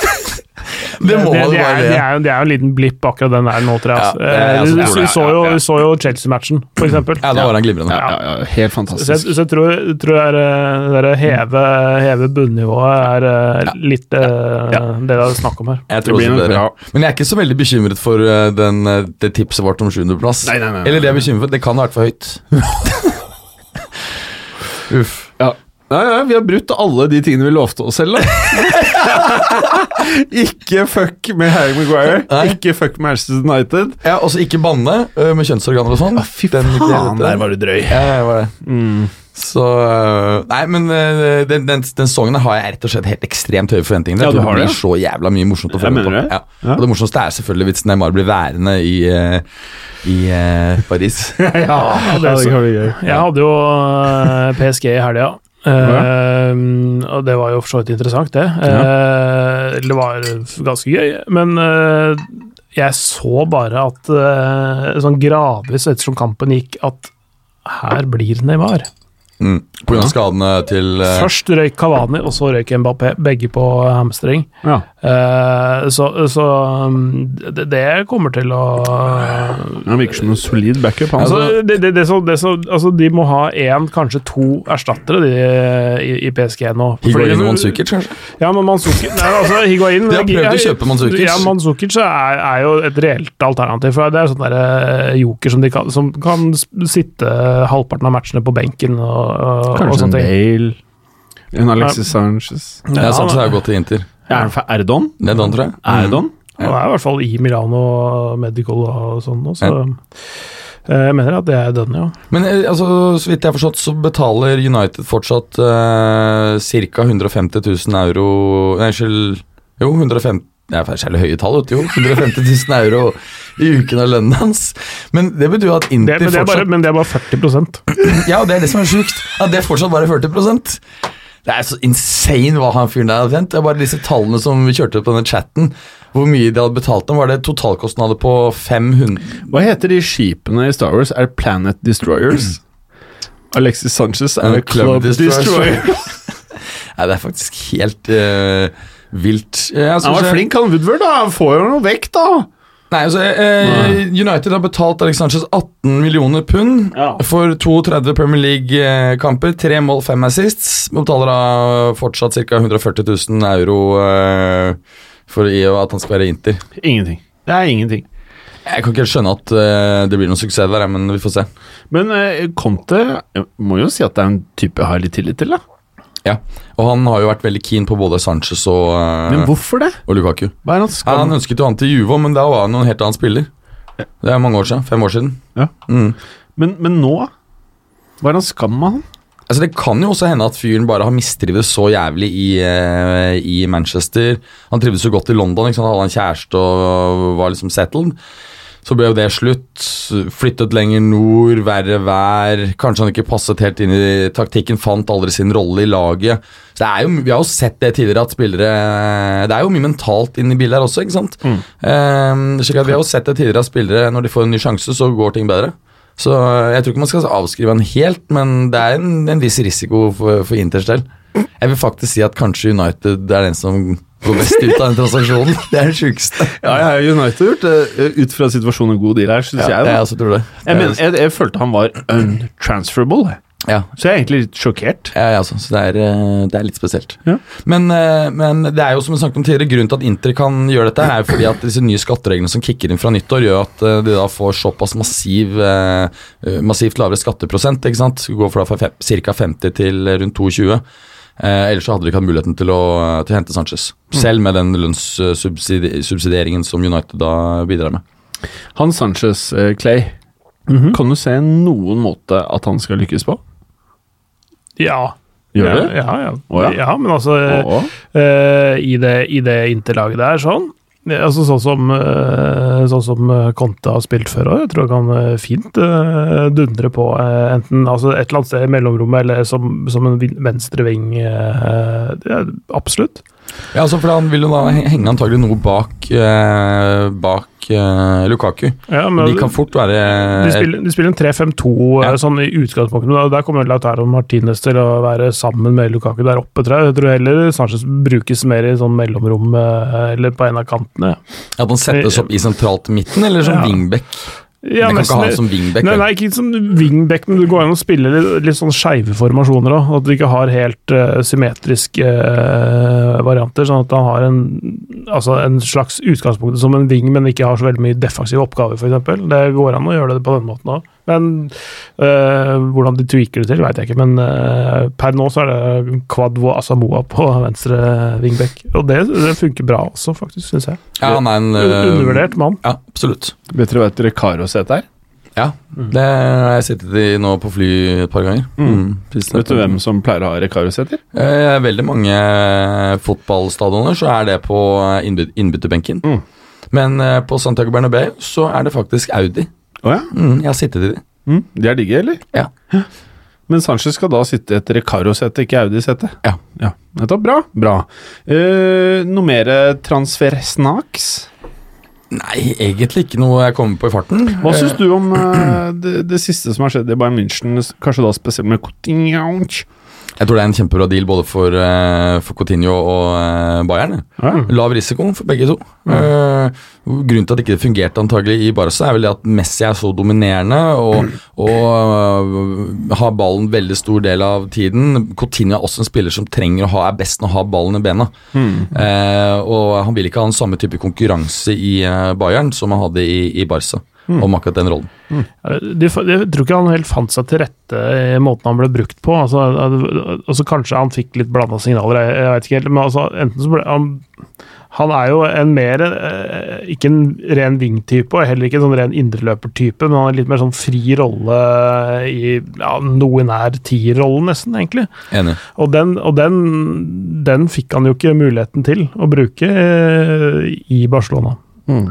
S3: Det må
S2: det, det, er, det, er, jo- det er jo en liten blipp, akkurat den der nå, tror jeg.
S3: Ja,
S2: Eh,
S3: jeg
S2: så jo,
S3: ja, ja.
S2: så jo Chelsea-matchen, eksempel.
S3: Ja, da var han glimrende.
S1: Ja, ja, ja, helt
S2: Så jeg,
S1: fantastisk.
S2: så jeg tror, tror jeg er, det heve, heve bunnivået er eh, litt eh, det det er snakk om her.
S3: Jeg
S1: Det
S3: tror
S1: blir
S3: også det. Men jeg er ikke så veldig bekymret for eh, den, eh, det tipset vårt om sjuendeplass. Eller det jeg er bekymret for, det kan ha vært for høyt. Uff.
S1: Ja. Ja, vi har brutt alle de tingene vi lovte oss selv, da. ikke fuck med Harry Maguire.
S3: Nei.
S1: Ikke fuck med Manchester United.
S3: Ja, også ikke banne uh, med kjønnsorganer og sånn.
S1: Fy
S3: Den-
S1: faen,
S3: den,
S1: der var du drøy.
S3: Ja, jeg var det.
S1: Mm.
S3: Så Nei, men den, den, den songen har jeg rett og slett helt ekstremt høye forventninger til.
S1: Ja, du har
S3: det blir
S1: det?
S3: så jævla mye morsomt å følge på.
S1: det?
S3: Ja.
S1: Ja.
S3: Og det morsomste er selvfølgelig hvis Neymar blir værende i, i Paris.
S1: Ja, det
S2: så-
S1: kan gøy.
S2: Jeg hadde jo PSG i helga. Eh, og det var jo for så vidt interessant, det. Uh, det var ganske gøy, men uh, jeg så bare at sånn gradvis ettersom kampen gikk, at her blir Neymar.
S3: Mm. Av skadene til uh...
S2: Først røyk Kavani, og så røyk Mbappé, begge på hamstring.
S1: Ja.
S2: Uh, så så um, det, det kommer til å
S1: Han virker som en solid backup. Han.
S2: Altså, det, det, det så, det så, altså, de må ha én, kanskje to erstattere de, i, i PSG nå.
S3: Higuain og Manzukic, kanskje?
S2: Ja, men Manzukic Nei, altså, Higuain
S3: De har prøvd å kjøpe Manzukic.
S2: Ja, Manzukic er, er jo et reelt alternativ. For det er sånn der eh, joker som, de kan, som kan sitte halvparten av matchene på benken og, og, og
S1: Kanskje en. Bale. En Alexis Sanchez.
S3: Ja, Sanchez har gått til Inter.
S1: Er han fra Erdon?
S3: Det er tror jeg.
S1: Erdon?
S2: Han er i hvert fall i Milano Medical og sånn nå, så eh, jeg mener at det er den, ja.
S3: Men eh, altså, så vidt jeg har forstått, så betaler United fortsatt eh, ca. 150 000 euro Nei, unnskyld Jo, 150 det er jævlig høye tall, vet du. Jo, 150 000 euro i uken av lønnen hans. Men det betyr jo at
S2: Det, men, det er bare,
S3: fortsatt
S2: men det er bare 40%
S3: Ja, det er det som er sjukt. At det er fortsatt bare 40% Det er så insane hva han fyren der hadde tjent. Det er bare disse tallene som vi kjørte på denne chatten. Hvor mye de hadde betalt dem. Var det totalkostnader på 500
S1: Hva heter de skipene i Star Wars? Er det Planet Destroyers? Alexis Sanchez er Club,
S3: Club, Destroyers.
S1: Destroyer.
S3: Nei, det er faktisk helt eh, vilt. Jeg
S1: Han var flink, han Woodward. da Han får jo noe vekk, da.
S3: Nei, altså eh, United har betalt Alex Sanchez 18 millioner pund
S1: Ja.
S3: for 32 Premier League-kamper. Tre mål, fem assists. Betaler da fortsatt ca. 140 000 euro eh, for i at han skal være Inter.
S1: Ingenting. Det er ingenting.
S3: Jeg kan ikke helt skjønne at eh, det blir noen suksess der, men vi får se.
S1: Men eh, Conte jeg må jo si at det er en type jeg har litt tillit til, da.
S3: Ja, Og han har jo vært veldig keen på både Sanchez og, eh,
S1: Men hvorfor det?
S3: og Lukaku.
S1: Hva er han
S3: Ja, han ønsket jo han til Juvo, men da var han jo en helt annen spiller. Det er mange år siden. Fem år siden.
S1: Ja.
S3: Mm.
S1: men, men nå? Hva er han skam med han?
S3: Altså Det kan jo også hende at fyren bare har mistrivdes så jævlig i, eh, i Manchester. Han trivdes så godt i London, ikke sant? hadde han kjæreste og var liksom settled. Så ble jo det slutt. Flyttet lenger nord, verre vær. Kanskje han ikke passet helt inn i taktikken, fant aldri sin rolle i laget. Så det er jo, Vi har jo sett det tidligere, at spillere Det er jo mye mentalt inn i bildet her også, ikke sant. Eh, slik at Vi har jo sett det tidligere at spillere, når de får en ny sjanse, så går ting bedre. Så jeg tror ikke man skal avskrive han helt, men det er en, en viss risiko for, for Inters del. Jeg vil faktisk si at kanskje United er den som går best ut av den transaksjonen. Det er det sjukeste.
S1: Ja, ja, United har gjort det ut fra situasjonen en god deal her, syns
S3: Ja,
S1: jeg. Da.
S3: Jeg, tror det.
S1: Jeg, mener, jeg, jeg følte han var untransferable,
S3: ja,
S1: så jeg er egentlig litt sjokkert.
S3: ja, ja, altså, så det er, eh, det er litt spesielt.
S1: Ja.
S3: Men, eh, men det er jo som vi snakket om tidligere, grunnen til at Inter kan gjøre dette, er jo fordi at disse nye skattereglene som kicker inn fra nyttår, gjør at eh, de da får såpass massiv, eh, eh, massivt lavere skatteprosent. ikke sant? Går fra ca. 50 til rundt 22. Eh, ellers så hadde de ikke hatt muligheten til å, til å hente Sanchez. Selv med den lønnssubsidieringen som United da bidrar med.
S1: Han Sanchez eh, Clay, kan du se noen måte at han skal lykkes på?
S2: Ja.
S1: Gjør
S2: ja,
S1: det?
S2: Ja, ja.
S1: Oh, ja.
S2: ja, men altså
S1: Å,
S2: eh, i, det, I det interlaget der, sånn Altså Sånn som, eh, sånn som eh, Conte har spilt før òg. Jeg tror han kan eh, fint dundre på enten altså et eller annet sted i mellomrommet eller som, som en vin- venstre ving. det er absolutt.
S3: Ja, altså for Han vil jo da henge antagelig noe bak, eh, bak eh, Lukaku.
S2: Ja, men
S3: De kan fort være
S2: de spiller, de spiller en 3-5-2
S3: Ja.
S2: eh, sånn i utgangspunktet. men Der kommer Lautaro Martinez til å være sammen med Lukaku der oppe, tror jeg. Jeg tror heller Sanchez brukes mer i sånn mellomrom eh, eller på en av kantene.
S3: At han settes opp i sentralt midten, eller som
S2: Ja.
S3: wingback.
S2: Ja,
S3: men kan
S2: nesten
S3: ikke ha han som wingback.
S2: Nei, nei, ikke som wingback, men du går an å spille litt, litt sånn skeive formasjoner òg. At du ikke har helt uh, symmetriske uh, varianter. Sånn at han har en, altså en slags utgangspunkt som en wing, men ikke har så veldig mye defensive oppgaver, f.eks. Det går an å gjøre det på den måten òg. Men eh, hvordan de tweaker det til, veit jeg ikke. Men eh, per nå så er det Kwadwo Asamoa på venstre wingback. Og det, det funker bra også, faktisk, syns jeg.
S3: Ja, han er en eh,
S2: Undervurdert mann.
S3: Ja, absolutt.
S1: Vet dere hva et Recaro-sete er?
S3: Ja, det har jeg sittet i nå på fly et par ganger.
S1: Mm.
S3: siste-
S1: Vet du hvem som pleier å ha Recaro-seter?
S3: Eh, veldig mange fotballstadioner så er det på innbytterbenken.
S1: Mm.
S3: Men eh, på Santiago Bernabeu så er det faktisk Audi.
S1: Å ja?
S3: Mm, jeg har sittet i de.
S1: Mm. De er digge, eller?
S3: Ja.
S1: Men Sanchez skal da sitte etter et Recaro-sete, ikke Audi-sete.
S3: Ja.
S1: ja. Nettopp. Bra. Bra. Eh, noe mer transfer-snacks?
S3: Nei, egentlig ikke noe jeg kommer på i farten.
S1: Hva syns du om eh, det, det siste som har skjedd i Bayern München, kanskje da spesielt med Coutinho?
S3: Jeg tror det er en kjempebra deal både for, eh, for Coutinho og eh, Bayern.
S1: Ja.
S3: Lav risiko for begge to. Eh, grunnen til at det ikke fungerte antagelig i Barca, er vel det at Messi er så dominerende og, og har ballen veldig stor del av tiden. Coutinho er også en spiller som trenger å ha, er best å ha ballen i bena. Eh, og han vil ikke ha den samme type konkurranse i Bayern som han hadde i, i Barca. Om akkurat den rollen.
S2: Mm. jeg tror ikke han helt fant seg til rette i måten han ble brukt på. Altså, al- altså Kanskje han fikk litt blanda signaler, jeg, jeg vet ikke helt. Men altså, enten så ble han Han er jo en mer eh, Ikke en ren wing-type, og heller ikke en sånn ren indreløpertype, men han har litt mer sånn fri rolle i ja, noe nær tierrollen, nesten, egentlig.
S3: Enig.
S2: Og, den, og den, den fikk han jo ikke muligheten til å bruke eh, i Barcelona.
S1: Mm.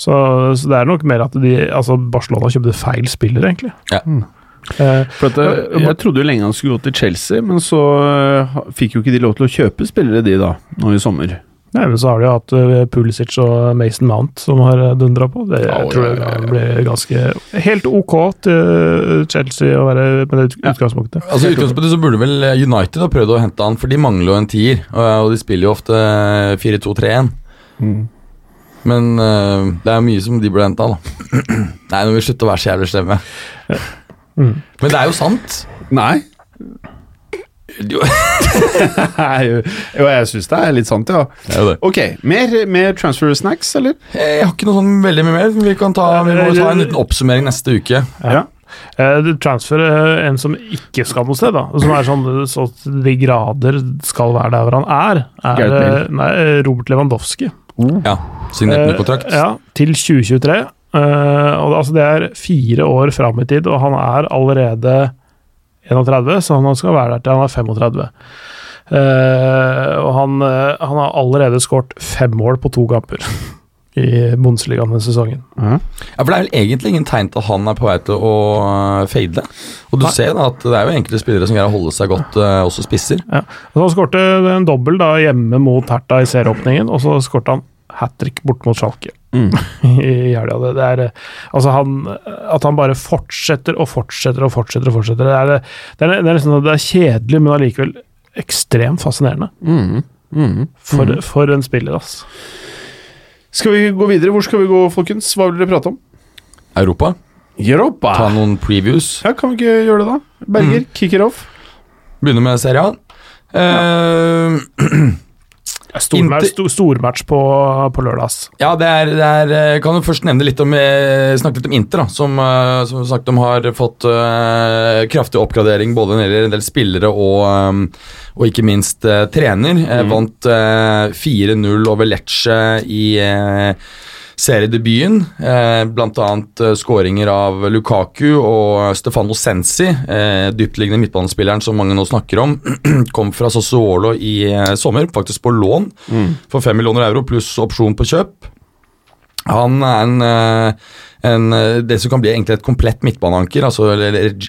S2: Så, så det er nok mer at de, altså Barcelona kjøpte feil spiller, egentlig.
S3: Ja.
S2: Mm.
S1: For at, eh, jeg trodde jo lenge han skulle gå til Chelsea, men så eh, fikk jo ikke de lov til å kjøpe spillere, de da, nå i sommer.
S2: nei, men så har de jo hatt eh, Pulisic og Mason Mount som har eh, dundra på. Det, jeg tror
S1: ja,
S2: det
S1: ja, ja.
S2: kan ganske helt ok til Chelsea å være med det utgangspunktet.
S3: Altså I utgangspunktet så burde vel United ha prøvd å hente han, for de mangler jo en tier. Og, de spiller jo ofte 4-2-3-1. Men uh, det er mye som de burde henta, da. Nei, nå må vi slutte å være så jævlig slemme.
S2: Mm.
S3: Men det er jo sant.
S1: Nei.
S3: Jo,
S1: jo, jeg syns det er litt sant, ja. Ok, mer, mer transfer snacks, eller?
S3: Jeg har ikke noe sånn veldig mye mer. Vi kan ta, vi må ta en liten oppsummering neste uke.
S1: Ja.
S2: Eh, det transfer eh, en som ikke skal noe sted, da. Som er sånn så de grader skal være der hvor han er, er eh, nei, Robert Lewandowski.
S3: Ja, Signert ny kontrakt.
S2: Eh, ja, til 2023. Eh, og altså det er fire år fram i tid, og han er allerede 31, så han skal være der til han er 35. Uh, og han, eh, han har allerede skåret fem mål på to kamper i Bundesligaen denne sesongen.
S1: Mm.
S3: Ja, for Det er vel egentlig ingen tegn til at han er på vei til å fade. Og du
S2: Nei.
S3: ser da at det er jo enkelte spillere som greier å holde seg godt, uh, også spisser.
S2: Ja. Og så han skårte en dobbel da hjemme mot Hertha i serieåpningen, og så skårte han hat trick bort mot Schalke
S1: Mm.
S2: i helga. Det, det er eh, altså han, At han bare fortsetter og fortsetter og fortsetter. og fortsetter. Det er, det er, det er, liksom, det er kjedelig, men allikevel ekstremt fascinerende.
S1: Mm. Mm.
S2: For, for en spiller, ass.
S1: Skal vi gå videre? Hvor skal vi gå, folkens? Hva vil dere prate om?
S3: Europa.
S1: Europa.
S3: Ta noen previews.
S1: Ja, Kan vi ikke gjøre det, da? Berger, mm. kicker off.
S3: Begynner med Serie A. Eh,
S2: Stormatch,
S3: Inter-
S2: stor, på, på lørdag,
S3: ja, det er, det er eh, Kan jo først nevne litt om eh, snakke litt om Inter, da, som, eh, som sagt de har fått uh, kraftig oppgradering både når det gjelder en del spillere og, um, og ikke minst uh, trener. Mm. Vant uh, 4-0 over Lecce i eh, seriedebuten. Eh, annet eh, skåringer av Lukaku og Stefano Sensi, eh, dyptliggende midtbanespilleren som mange nå snakker om, kom fra Sassuolo i eh, sommer, faktisk på lån for 5 millioner euro pluss opsjon på kjøp. Han er en, eh, en, eh, det som kan bli egentlig et komplett midtbaneanker, altså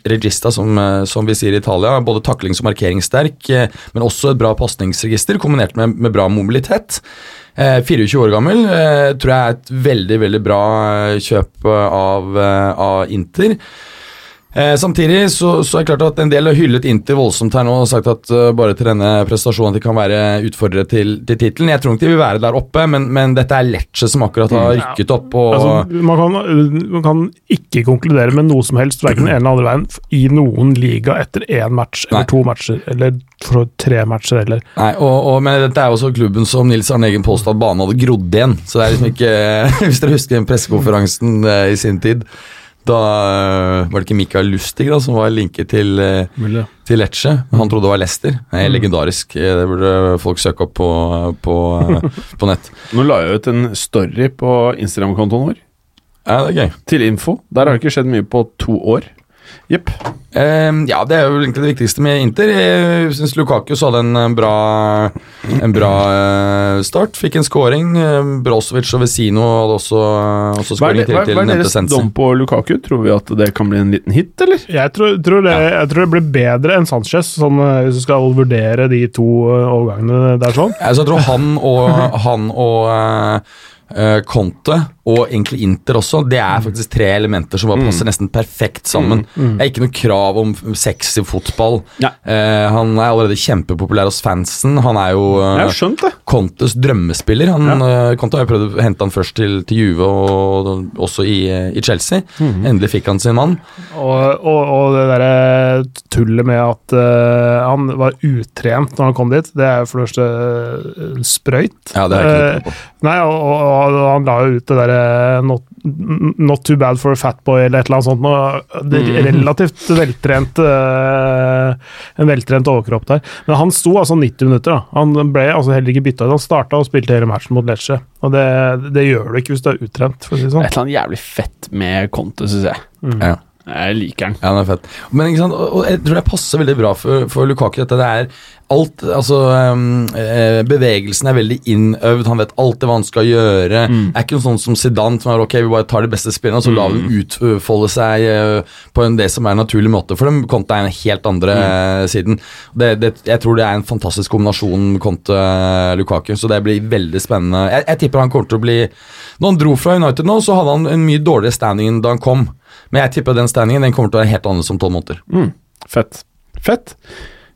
S3: regista, som, eh, som vi sier i Italia. Både taklings- og markeringssterk, men også et bra pasningsregister, kombinert med, med bra mobilitet. Eh, 24 år gammel, tror jeg er et veldig, veldig bra kjøp av, av Inter. Eh, samtidig så, så er det klart at en del har hyllet Inter voldsomt her nå og sagt at uh, bare til denne prestasjonen at de kan være utfordrere til, til tittelen. Jeg tror ikke de vil være der oppe, men, men dette er Lecce som akkurat har rykket opp. Og,
S2: Altså, man, kan, man kan ikke konkludere med noe som helst, verken den ene eller andre veien, i noen liga etter én match eller
S3: Nei.
S2: to matcher, eller tre matcher, eller
S3: Nei, og, og, men dette er jo også klubben som Nils Arne Eggen påstod at banen hadde grodd igjen. Så det er liksom ikke Hvis dere husker den pressekonferansen eh, i sin tid, da eh, var det ikke Mikael Lustig da, som var linket til, eh, til Lecce. Han trodde det var Leicester. Det er legendarisk. Eh, Det burde folk søke opp på, på, på nett.
S1: Nå la jeg ut en story på Instagram-kontoen vår.
S3: Ja, det er gøy.
S1: Til info. Der har det ikke skjedd mye på to år. Jepp.
S3: Uh, ja, det er jo egentlig det viktigste med Inter. Jeg syns Lukaku så hadde en eh, bra, en bra eh, start. Fikk en scoring. Eh, Brozovic og Vesino hadde også, også
S1: Hva er,
S3: scoring
S1: hva,
S3: til,
S1: hva er deres dom på Lukaku? Tror vi at det kan bli en liten hit, eller?
S2: Jeg tror, tror, det, jeg tror det blir bedre enn Sanchez, sånn, hvis du skal vurdere de to overgangene der sånn.
S3: Altså, jeg tror han og, han og Conte, og egentlig Inter også, det er faktisk tre elementer som bare passer nesten perfekt sammen. Det er ikke noe krav om sexy fotball.
S1: Ja.
S3: Uh, han er allerede kjempepopulær hos fansen. Han er jo
S1: uh.
S3: Contes drømmespiller. Han, eh, Conte har jo prøvd å hente han først til, til Juve og også i, eh, i Chelsea. Endelig fikk han sin mann.
S2: Og, og, og det derre tullet med at uh, han var utrent når han kom dit, det er jo for det første eh, sprøyt.
S3: Ja, det har jeg ikke uh.
S2: Nei, og, og, og han la jo ut det derre not, not too bad for a fat boy, eller et eller annet sånt. Noe, det er relativt veltrent uh, En veltrent overkropp der. Men han sto altså 90 minutter. da. Han ble altså heller ikke bytta ut. Han starta og spilte hele matchen mot Lecce. Og det, det gjør du ikke hvis du er utrent, for å si det
S1: Et
S2: sånn.
S1: eller annet jævlig fett med Conte, syns jeg.
S3: Ja.
S1: Jeg liker den.
S3: Ja, den er fett. Men ikke sant, og jeg tror det passer veldig bra for, for Lukaku. Dette det er alt Altså, um, eh, bevegelsen er veldig innøvd. Han vet alltid hva han skal gjøre. Det er ikke noe sånn som Zidane, som er ok, vi bare tar de beste spillene og så lar vi dem utfolde seg uh, på en, det som er en naturlig måte. For dem Conte er en helt andre mm. siden. Det, det, jeg tror det er en fantastisk kombinasjon Conte-Lukaku, så det blir veldig spennende. Jeg, jeg tipper han kommer til å bli Når han dro fra United nå, så hadde han en mye dårligere standing enn da han kom. Men jeg tipper den standingen den kommer til å være helt annerledes om tolv måneder.
S1: Mm. Fett. Fett.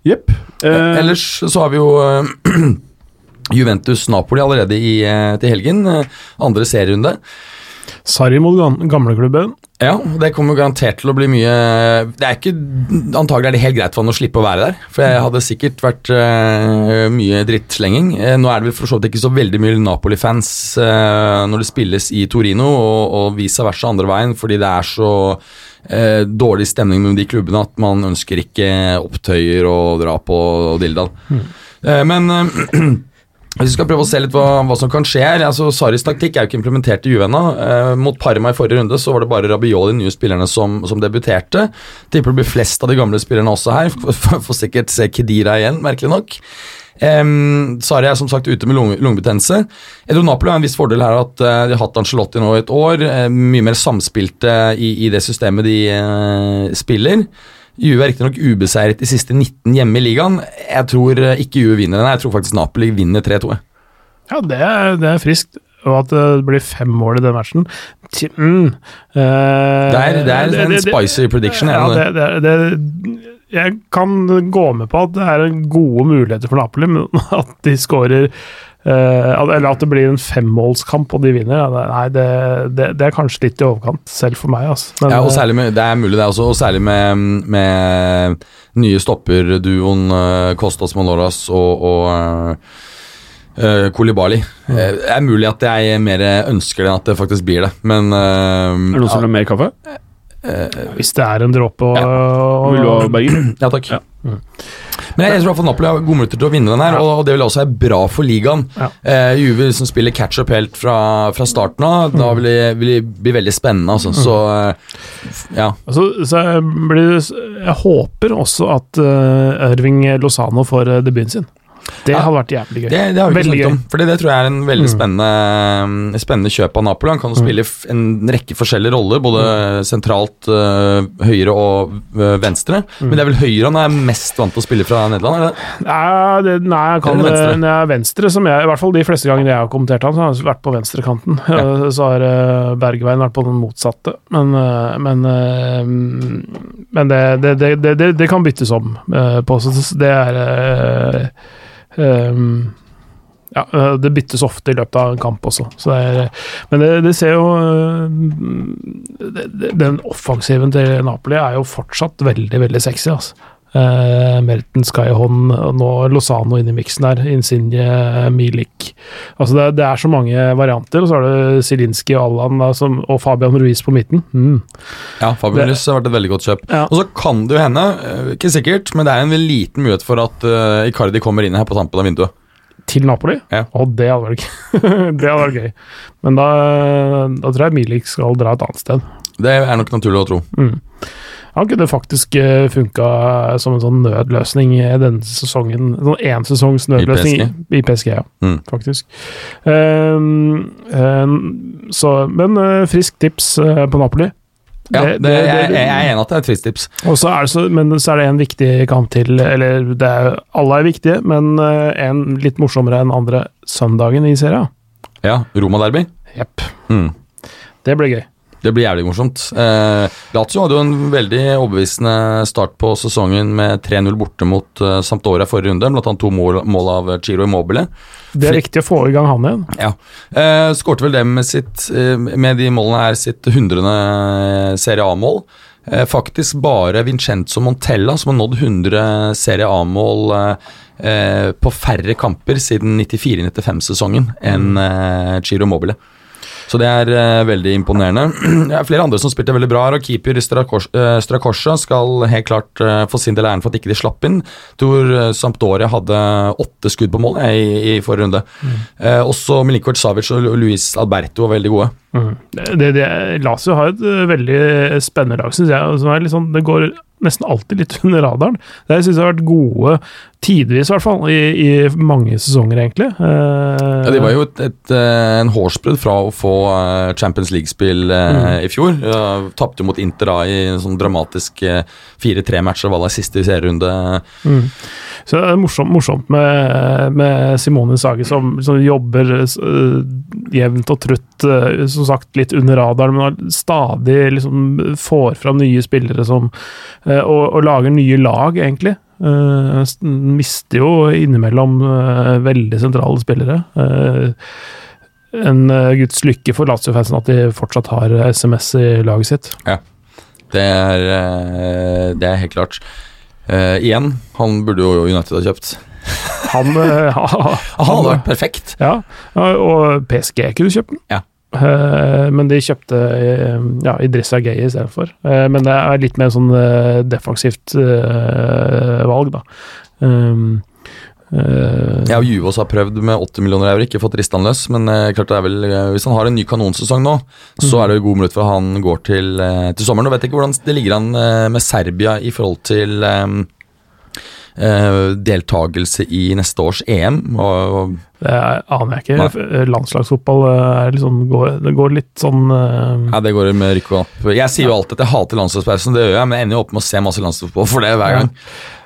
S1: Jepp. Eh,
S3: Ellers så har vi jo eh, Juventus-Napoli allerede i, eh, til helgen. eh, Andre serierunde.
S2: Sarri mot gamleklubben.
S3: Ja, det kommer garantert til å bli mye Det er ikke Antagelig er det helt greit for han å slippe å være der. For jeg hadde sikkert vært uh, mye drittslenging. Eh, nå er det vel for så vidt ikke så veldig mye Napoli-fans uh, når det spilles i Torino, og, og vice versa andre veien, fordi det er så uh, dårlig stemning mellom de klubbene at man ønsker ikke opptøyer og drap og, og dilldall. Eh, men Hvis vi skal prøve å se litt hva, hva som kan skje her altså Saris taktikk er jo ikke implementert i Juve ennå. Eh, mot Parma i forrige runde så var det bare Rabiol, de nye spillerne, som, som debuterte. Tipper det blir flest av de gamle spillerne også her. Får sikkert se Kedira igjen, merkelig nok. Um, Sari er som sagt ute med lunge, lungebetennelse. Tror Napoli har en viss fordel her at uh, de har hatt Angelotti nå i et år. Uh, mye mer samspilte i, i det systemet de uh, spiller. Juve er riktignok ubeseiret de siste 19 hjemme i ligaen. Jeg tror eh, ikke Juve vinner den. Jeg tror faktisk Napoli vinner 3-2.
S2: Ja, det er, det er friskt. Og at det blir fem mål i den matchen mm, uh,
S3: Det er, det er en spicy prediction.
S2: Ja,
S3: det?
S2: det, det, det, jeg kan gå med på at det er gode muligheter for Napoli, men at de skårer Eller at det blir en femmålskamp og de vinner, ja, det- nei, det, det, det er kanskje litt i overkant, selv for meg. Altså. Men,
S3: Ja, og
S2: eh,
S3: særlig med, Det er mulig, det også. Og særlig med, med nye stopperduoen uh, Kostas Manoras og, og uh, eh, Koulibaly.
S2: Mm.
S3: Eh, det er mulig at jeg mer ønsker det enn at det faktisk blir det, men uh,
S1: Er det noen som vil ha mer kaffe?
S2: hvis det er en dråpe og,
S1: Vil du ha Berger?
S3: Ja, takk.
S1: Ja.
S3: Men jeg, jeg tror i hvert fall Napoli har gode muligheter til å vinne den her,
S2: Ja.
S3: og det vil også være bra for ligaen.
S2: Ja.
S3: Eh, Juve som spiller catch-up helt fra, fra starten av, da
S2: Mm.
S3: vil det, vil det bli veldig spennende. Altså. Så eh, ja.
S2: Altså, så jeg, blir, jeg håper også at uh, Erving Lozano får uh, debuten sin. Det hadde vært jævlig gøy.
S3: Det, det har vi ikke
S2: Veldig
S3: snakket om. Fordi det tror jeg er en veldig
S2: Mm.
S3: spennende, spennende kjøp av Napoli. Han kan jo spille en rekke forskjellige roller, både sentralt, øh, høyre og øh, venstre. Men det er vel høyre han er mest vant til å spille fra Nederland? Eller?
S2: Nei, det, nei, jeg kan
S3: det venstre?
S2: venstre. Nei, venstre som jeg, I hvert fall de fleste gangene jeg har kommentert han, så har han vært på venstrekanten.
S3: Ja.
S2: Så har uh, Bergveien vært på den motsatte. Men, eh, men, eh, men det, det, det, det, kan byttes om på. Så det er eh, ja, eh, det byttes ofte i løpet av en kamp også. Så det er, men det, det ser jo eh, det, Den offensiven til Napoli er jo fortsatt veldig, veldig sexy. Altså. Eh, Melton, Skyhånd og nå Lozano inn i miksen der. Insigne, Milik. Altså det, det er så mange varianter. Og så har du Zielinski og Allan som, og Fabian Ruiz på midten. Mm.
S3: Ja,
S2: Fabian
S3: Ruiz har vært et veldig godt kjøp.
S2: Ja.
S3: Og så kan det jo hende, øh, ikke sikkert, men det er en liten mulighet for at uh, Icardi kommer inn her på tampen av vinduet.
S2: Til Napoli?
S3: Ja.
S2: Og det hadde vært gøy. det hadde vært gøy. Men da, da tror jeg Milik skal dra et annet sted.
S3: Det er nok naturlig å tro.
S2: Mm. Han kunne faktisk uh, funka som en sånn nødløsning i denne sesongen. Sånn ensesongs nødløsning i PSG, ja,
S3: Mm.
S2: faktisk. Um, um, så, men eh, frisk tips eh, på Napoli.
S3: Ja,
S2: Det-
S3: det,
S2: det-
S3: jeg, jeg er enig at det er et tvisttips.
S2: Og så er det så, men så er det en viktig kamp til, eller det er, alle er viktige, men eh, en litt morsommere enn andre søndagen i serien.
S3: Ja, Roma-derby.
S2: Jepp.
S3: Mm.
S2: Det blir gøy.
S3: Det blir jævlig morsomt. Eh, Lazio hadde jo en veldig overbevisende start på sesongen med 3-0 borte mot eh, Sampdoria forrige runde, blant annet to mål, mål av Chiro Immobile.
S2: Det er viktig å få i gang han igjen.
S3: Ja. Eh, Skårte vel det med, sitt, eh, med de målene er sitt hundrende Serie A-mål. Eh, faktisk bare Vincenzo Montella som har nådd 100 Serie A-mål eh, eh, på færre kamper siden 94-95-sesongen enn eh, Chiro Immobile. Så det er uh, veldig imponerende. Det er flere andre som spilte veldig bra her, og keeper Strakos- uh, Strakosha skal helt klart uh, få sin del av æren for at ikke de slapp inn. Tror eh, Sampdoria hadde åtte skudd på mål eh, i, i forrige runde. Eh, også Milinkovic Savic og Luis Alberto var veldig gode.
S2: Mm. Det, det, Lazio har et eh, veldig spennende lag, syns jeg. Som er litt sånn, det går nesten alltid litt under radaren. Det syns jeg har vært gode, tidvis i hvert fall, i, i mange sesonger, egentlig. Eh,
S3: Ja, De var jo et, et, eh, en hårsbredd fra å få eh, Champions League-spill mm. i fjor. Uh, Tapte mot Inter da i en sånn dramatisk eh, 4-3-match og var der siste serierunde.
S2: Mm. Så det er morsomt, morsomt med, med Simone Sage, som, som jobber uh, jevnt og trutt, uh, som sagt litt under radaren, men stadig liksom får fram nye spillere som og, og lager nye lag, egentlig. S- mister jo innimellom uh, veldig sentrale spillere. Uh, en guds lykke for Lazio-fansen at de fortsatt har SMS i laget sitt.
S3: Det er, det er helt klart. Igjen, han burde jo United ha kjøpt.
S2: Han, eh,
S3: Han hadde vært perfekt.
S2: Ja, og PSG kunne kjøpt den.
S3: Ja.
S2: Eh, men de kjøpte eh, ja, Idrissa Gay istedenfor. Uh, men det er litt mer sånn eh, defensivt eh, valg, da. Uh, eh,
S3: og Juve har prøvd med 80 millioner euro, ikke fått rista han løs. Men eh, klart det er vel, eh, hvis han har en ny kanonsesong nå, så er det jo god mulighet for at han går til, eh, til sommeren. Nå vet jeg ikke hvordan det ligger an eh, med Serbia i forhold til um, eh, deltakelse i neste års EM. Og, og
S2: Det er- aner jeg ikke. Landslagsfotball eh, er liksom, går, det går litt sånn uh...
S3: Ja, det går med rykk og napp. Jeg sier jo alltid at jeg hater landslagspausen, det gjør jeg, men jeg ender jo opp med å se masse landslagsfotball for det hver gang.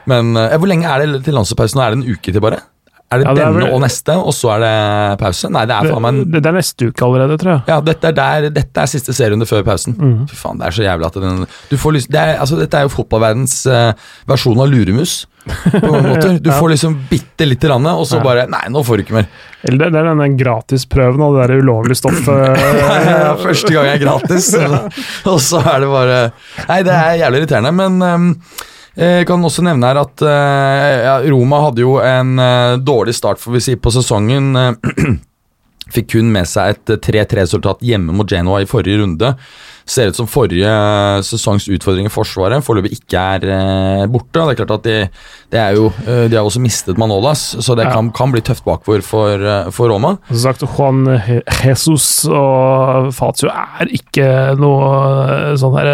S3: Men uh, hvor lenge er det til landslagspausen? Er det en uke til bare? Er det
S2: Ja, det er
S3: denne
S2: vel-
S3: og neste, og så er det pause? Nei, det er faen meg
S2: det, det er neste uke allerede, tror jeg.
S3: Ja, dette er, der, dette er siste serierunde før pausen.
S2: Mm.
S3: Fy faen, det er så jævlig at den du får lyst, det er, altså, Dette er jo fotballverdens uh, versjon av luremus. På mange måter. Du får liksom bitte lite grann, og så
S2: Ja.
S3: bare Nei, nå får du ikke mer.
S2: Eller det, det er denne gratisprøven av det der ulovlige stoffet.
S3: Ja, Første gang er gratis, og så er det bare Nei, det er jævlig irriterende, men ehm, jeg kan også nevne her at eh, ja, Roma hadde jo en eh, dårlig start får vi si, på sesongen. eh, Fikk kun med seg et eh, 3-3-resultat hjemme mot Genoa i forrige runde. Ser ut som forrige eh, sesongs utfordring i Forsvaret foreløpig ikke er eh, borte. Det er klart at de, det er jo, eh, de har også mistet Manolas, så det kan, kan bli tøft bakover for, for Roma.
S2: Som sagt, Juan Jesus og Fatio er ikke noe sånn her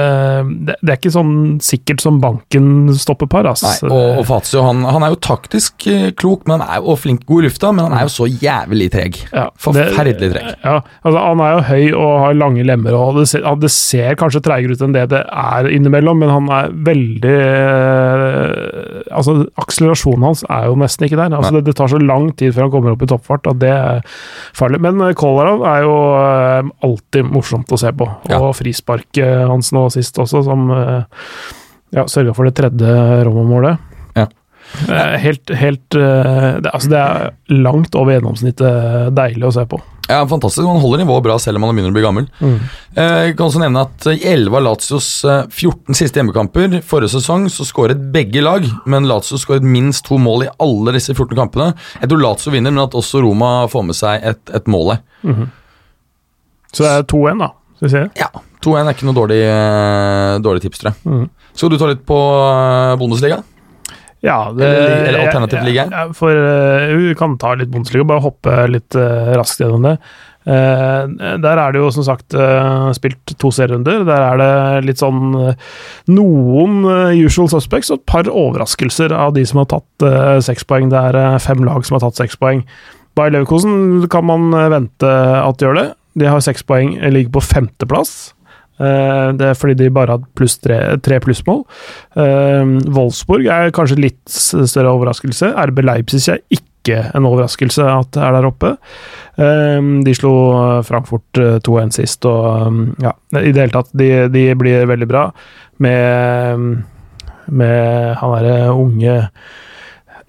S2: Det, er ikke sånn sikkert som banken stoppepar, ass.
S3: Nei, og, og Fatio han, han er jo taktisk klok men han er jo, og flink god i lufta, men han er jo så jævlig treg.
S2: Ja,
S3: Forferdelig treg.
S2: Ja, altså Han er jo høy og har lange lemmer, og det det ser kanskje treigere ut enn det det er innimellom, men han er veldig eh, Altså, akselerasjonen hans er jo nesten ikke der. Altså, det, det tar så lang tid før han kommer opp i toppfart at det er farlig. Men eh, Kolarov er jo eh, alltid morsomt å se på,
S3: Ja.
S2: og frisparket hans nå sist også, som eh, ja, sørga for det tredje Roma-målet.
S3: Ja.
S2: Eh, Helt, helt eh, det, altså det er langt over gjennomsnittet deilig å se på.
S3: Ja, fantastisk. Han holder nivået bra selv om han begynner å bli gammel. Eh, Jeg kan også nevne at i 11 av Lazios eh, 14 siste hjemmekamper forrige sesong så skåret begge lag, men Lazio skåret minst to mål i alle disse 14 kampene. Jeg tror Lazio vinner, men at også Roma får med seg et, et mål her.
S2: Så det er 2-1, da. Skal vi se.
S3: Ja, 2-1 er ikke noe dårlig, eh, dårlig tips, tror jeg.
S2: Mm.
S3: Skal du ta litt på eh, Bundesliga?
S2: Ja, det,
S3: Eller- eller alternativ liga?
S2: Ja, for uh, vi kan ta litt Bundesliga, bare hoppe litt uh, raskt gjennom det. Uh, der er det jo som sagt uh, spilt to serierunder. Der er det litt sånn noen usual suspects og et par overraskelser av de som har tatt seks poeng. Det er fem lag som har tatt seks poeng. Bayer Leverkosen kan man vente at de gjør det. De har seks poeng, ligger på femteplass. Eh, det er fordi de bare hadde pluss tre, tre plussmål. Uh, Wolfsburg er kanskje litt større overraskelse. RB Leipzig er ikke en overraskelse at er der oppe. Eh, de slo Frankfurt eh, 2-1 sist, og ja, i det hele tatt, de, de blir veldig bra med, med han derre unge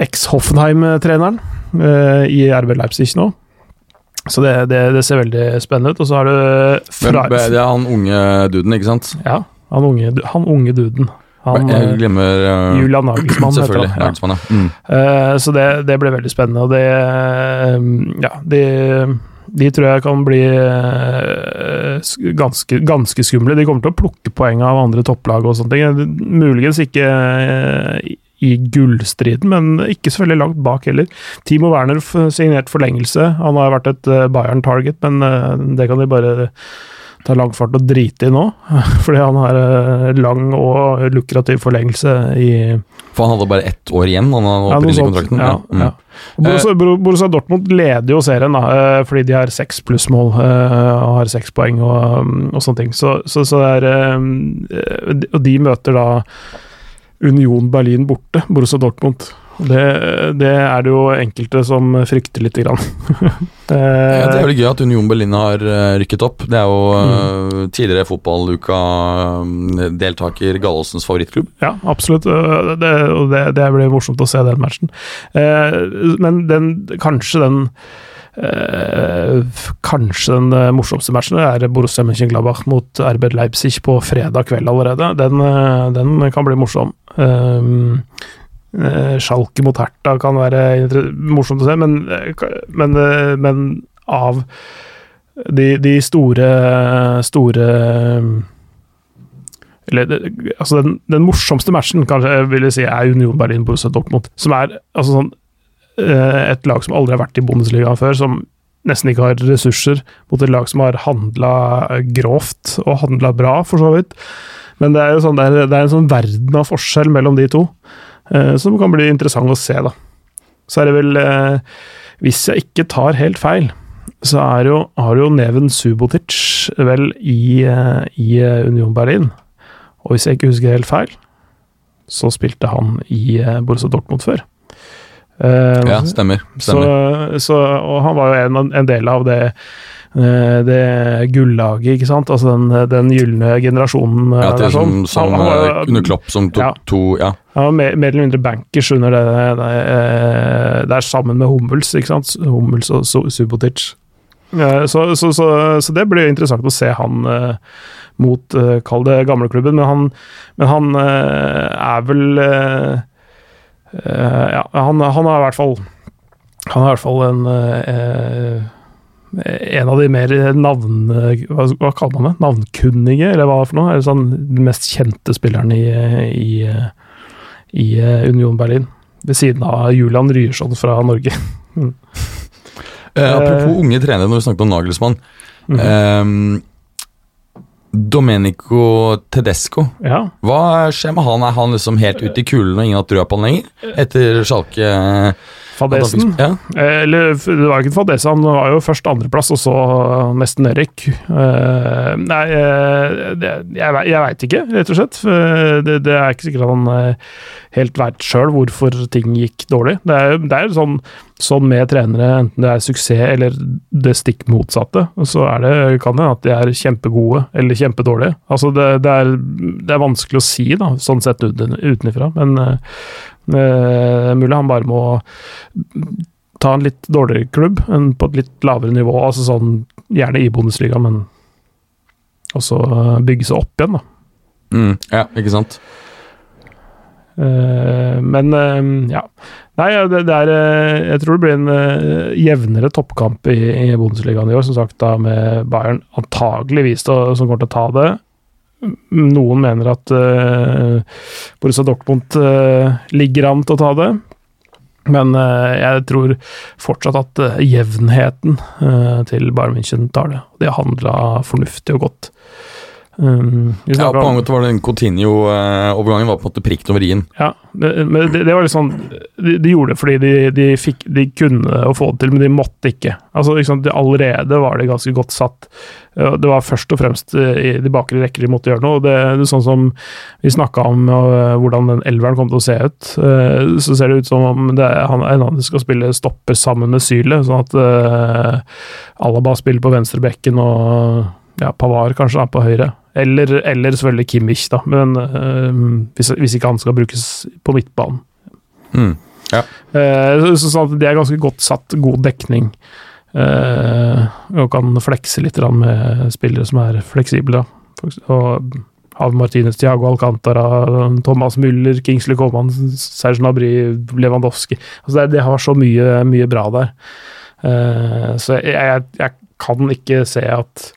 S2: eks-Hoffenheim-treneren eh, i RB Leipzig nå. Så det, det, det ser veldig spennende ut. Og så har du fra,
S3: Men, det er han unge duden, ikke sant?
S2: ja, han unge, han unge duden. Han,
S3: jeg
S2: eh,
S3: glemmer uh,
S2: Julian Nagelsmann heter han.
S3: Nagelsmann, ja. Mm.
S2: Uh, så det, det ble veldig spennende, og det uh, Ja, de, de tror jeg kan bli ganske, ganske skumle. De kommer til å plukke poeng av andre topplag og sånne ting. Muligens ikke i- gullstriden, men ikke så veldig langt bak heller. Timo Werner signert forlengelse. Han har vært et eh, Bayern-target, men eh, det kan de bare ta langfart og drite i nå. Fordi han har eh, lang og lukrativ forlengelse i
S3: For han hadde bare ett år igjen, han
S2: ja, noe
S3: opprinnelig
S2: sånt.
S3: kontrakten.
S2: Ja,
S3: Mm.
S2: ja. Og Borussia, Borussia Dortmund leder jo serien, da, fordi de har seks plussmål og har seks poeng og, mm, og sånne ting. Så, så, så er Og de møter da Union Berlin borte, Borussia Dortmund. Det, det er det jo enkelte som frykter lite grann.
S3: Ja, det er
S2: Eh,
S3: veldig gøy at Union Berlin har eh, rykket opp. Det er jo mm. tidligere fotballuka-deltaker Gallossens favorittklubb.
S2: Ja, absolutt. Det, det, det blir morsomt å se den matchen. Eh, men den, kanskje den eh, Kanskje den eh, morsomste matchen er Borussia Mönchengladbach mot RB Leipzig på fredag kveld allerede. Den, eh, den kan bli morsom. Um, Sjalke mot Hertha kan være morsomt å se, men, eh, men, eh, men av de, de store, store eller altså den, den morsomste matchen kanskje jeg vil si er Union Berlin-Borussia Dortmund. Som er altså sånn, eh, et lag som aldri har vært i Bundesligaen før, som nesten ikke har ressurser, mot et lag som har handla grovt og handla bra, for så vidt. Men det er jo sånn, det er, det er en sånn verden av forskjell mellom de to, eh, som kan bli interessant å se, da. Så er det vel eh, Hvis jeg ikke tar helt feil, så er jo, har jo Neven Subotic vel i, eh, i eh, Union Berlin. Og hvis jeg ikke husker helt feil, så spilte han i eh, Borussia Dortmund før. Eh,
S3: Ja, stemmer. stemmer.
S2: så, og han var jo en, en del av det, det gullaget, ikke sant? Altså den, den gylne generasjonen. eh,
S3: Ja, som,
S2: sånn.
S3: som
S2: Han- han var
S3: eh, under Klopp, som tok
S2: Ja.
S3: to Ja.
S2: han var mer, mer eller mindre bankers under det, det, eh, der sammen med Hummels, ikke sant? Hummels og Subotic. Eh, Så, så, så, så det blir interessant å se han eh, mot, eh, kall det gamleklubben, men han, men han eh, er vel eh, eh, Ja, han, han har i hvert fall Han er i hvert fall en eh, en av de mer navn... Hva, hva kaller man det? Navnkunnige, eller hva for noe? Er det sånn Den mest kjente spilleren i, i, i eh, Union Berlin. Ved siden av Julian Ryerson fra Norge.
S3: Eh, apropos unge trenere, når vi snakket om Nagelsmann.
S2: Mhm.
S3: Eh, Domenico Tedesco,
S2: Ja.
S3: hva skjer med han? Er han liksom helt ute i kulden og ingen har trua på han lenger? Etter Sjalke eh,
S2: Fadesen.
S3: Ja.
S2: Eller det var ikke fadese, han var jo først andreplass, og så nesten nedrykk. Eh, nei, eh, det, jeg, jeg veit ikke, rett og slett. Eh, Det, det er ikke sikkert han helt veit sjøl hvorfor ting gikk dårlig. Det er, det er sånn, sånn med trenere, enten det er suksess eller det stikk motsatte, så er det, kan det at de er kjempegode eller kjempedårlige. Altså det, er, det er vanskelig å si, da, sånn sett utenfra, men mulig han bare må ta en litt dårligere klubb, enn på et litt lavere nivå. altså sånn, Gjerne i Bundesliga, men også eh, bygge seg opp igjen, da.
S3: Mm, ja, ikke sant?
S2: Eh, men eh, ja. Nei, det, det er eh, Jeg tror det blir en eh, jevnere toppkamp i, i Bundesligaen i år, som sagt, da med Bayern antageligvis da, som kommer til å ta det. Noen mener at uh, Borussia Dortmund eh, ligger an til å ta det. Men eh, jeg tror fortsatt at eh, jevnheten eh, til Bayern München tar det. De har handla fornuftig og godt. Um,
S3: Ja, på mange måter var den Coutinho-overgangen var på en måte prikken over i-en.
S2: Ja, det, men det, det var sånn De, de gjorde det fordi de, de, fikk, de kunne å få det til, men de måtte ikke. Altså, liksom, de, Allerede var det ganske godt satt. Det var først og fremst eh, i de bakre rekker de måtte gjøre noe. det, det er Sånn som vi snakka om hvordan den elveren kom til å se ut, eh, så ser det ut som om det er, han, en annen skal spille stopper sammen med Syle, sånn at uh, Alaba spiller på venstrebekken og ja, Pavar kanskje da, på høyre. Eller, eller selvfølgelig Kimmich, da, men eh, hvis, hvis ikke han skal brukes på midtbanen.
S3: Mm.
S2: Eh, så, så sånn det er ganske godt satt, god dekning. Uh, og kan flekse litt med spillere som er fleksible. da. Og Hav Martinez, Thiago Alcantara, Thomas Müller, Kingsley Coman, Serge Nabry, Lewandowski. Altså det, det har så mye, mye bra der. Uh, så jeg, jeg, jeg kan ikke se at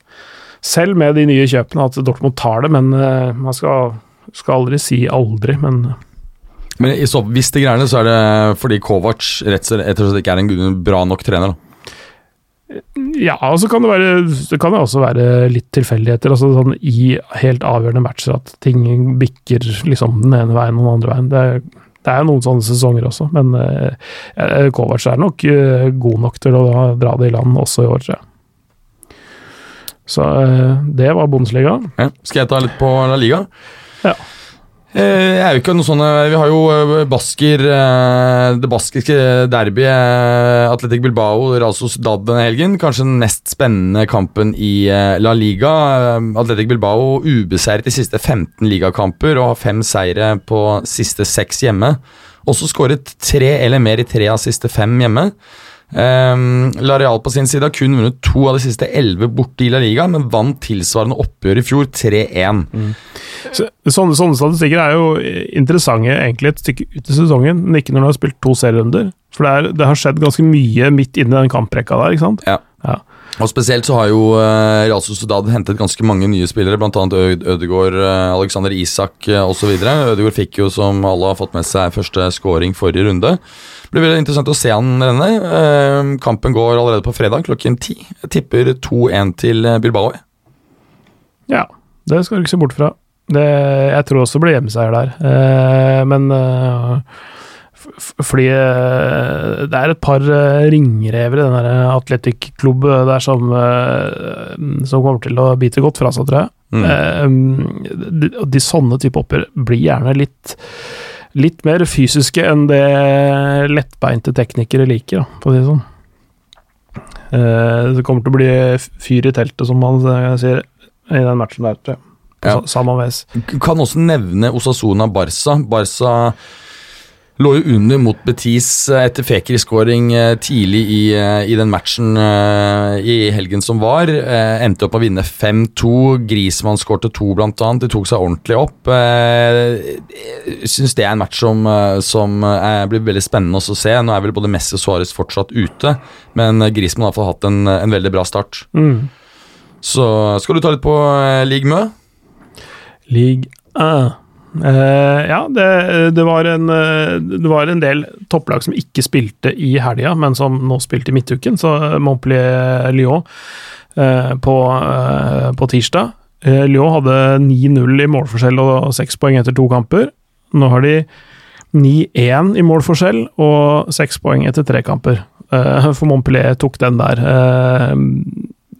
S2: selv med de nye kjøpene at Dortmund tar det, men eh, man skal, skal aldri si aldri. Men
S3: Men i så, hvis det greier det, så er det fordi Kovac rett og slett ikke er en bra nok trener. da.
S2: Ja, og så kan det være Det kan jo også være litt tilfeldigheter. altså sånn I helt avgjørende matcher at ting bikker liksom den ene veien og den andre veien. Det, det er noen sånne sesonger også, men eh, Kovac er nok eh, god nok til å dra det i land også i år, tror jeg. Så eh, det var Bundesliga.
S3: Ja. Skal jeg ta litt på La Liga?
S2: Ja.
S3: Eh, jeg er jo ikke noe sånne Vi har jo eh, basker eh, Det baskiske derbyet eh, Atletic Bilbao Rasos Dad denne helgen. Kanskje den mest spennende kampen i eh, La Liga. Eh, Atletic Bilbao ubeseiret de siste 15 ligakamper og har fem seire på siste seks hjemme. Også skåret tre eller mer i tre av siste fem hjemme. Um, La Real på sin side har kun vunnet to av de siste elleve borte i La Liga, men vant tilsvarende oppgjør i fjor 3-1.
S2: Så, sånne, sånne statistikker er jo interessante egentlig et stykke ut i sesongen, men ikke når du har spilt to serierunder. For det, er, det har skjedd ganske mye midt inni den kamprekka der, ikke sant?
S3: Ja.
S2: Ja.
S3: Og Spesielt så har jo uh, Real Sociedad hentet ganske mange nye spillere, bl.a. Ødegaard, uh, Alexander Isak uh, osv. Ødegaard fikk jo, som alle har fått med seg, første scoring forrige runde. Det blir veldig interessant å se han renne. Uh, kampen går allerede på fredag klokken ti. Jeg tipper 2-1 til Bilbao.
S2: Ja, det skal du ikke se bort fra. Det, jeg tror også det blir hjemmeseier der, eh, men eh, fordi eh, det er et par eh, ringrever i den der Atletic-klubb der som, eh, som kommer til å bite godt fra seg, tror jeg.
S3: Mm.
S2: Eh, de, de sånne type oppgjør blir gjerne litt Litt mer fysiske enn det lettbeinte teknikere liker, da, for å si det sånn. Eh, det kommer til å bli fyr i teltet, som man eh, sier, i den matchen der, tror jeg. På
S3: Ja.
S2: Samme ves.
S3: Kan også nevne Osasuna Barca. Barca lå jo under mot Betis eh, etter Fekir-skåring eh, tidlig i, eh, i den matchen i helgen som var. Endte opp å vinne 5-2. Grismann skårte to, blant annet. De tok seg ordentlig opp. Syns det er en match som, som blir veldig spennende å se. Nå er vel både Messi og Suárez fortsatt ute, men Grismann har i hvert fall hatt en, en veldig bra start.
S2: Mm.
S3: Så skal du ta litt på Ligue Mø?
S2: Ligue 1. Eh, ja, det, det, var en, eh, det var en del topplag som ikke spilte i helga, men som nå spilte i midtuken. Så Montpellier-Lyon uh, på, uh, på tirsdag. Lyon hadde 9-0 i målforskjell og 6 poeng etter to kamper. Nå har de 9-1 i målforskjell og 6 poeng etter tre kamper. For Montpellier tok den der.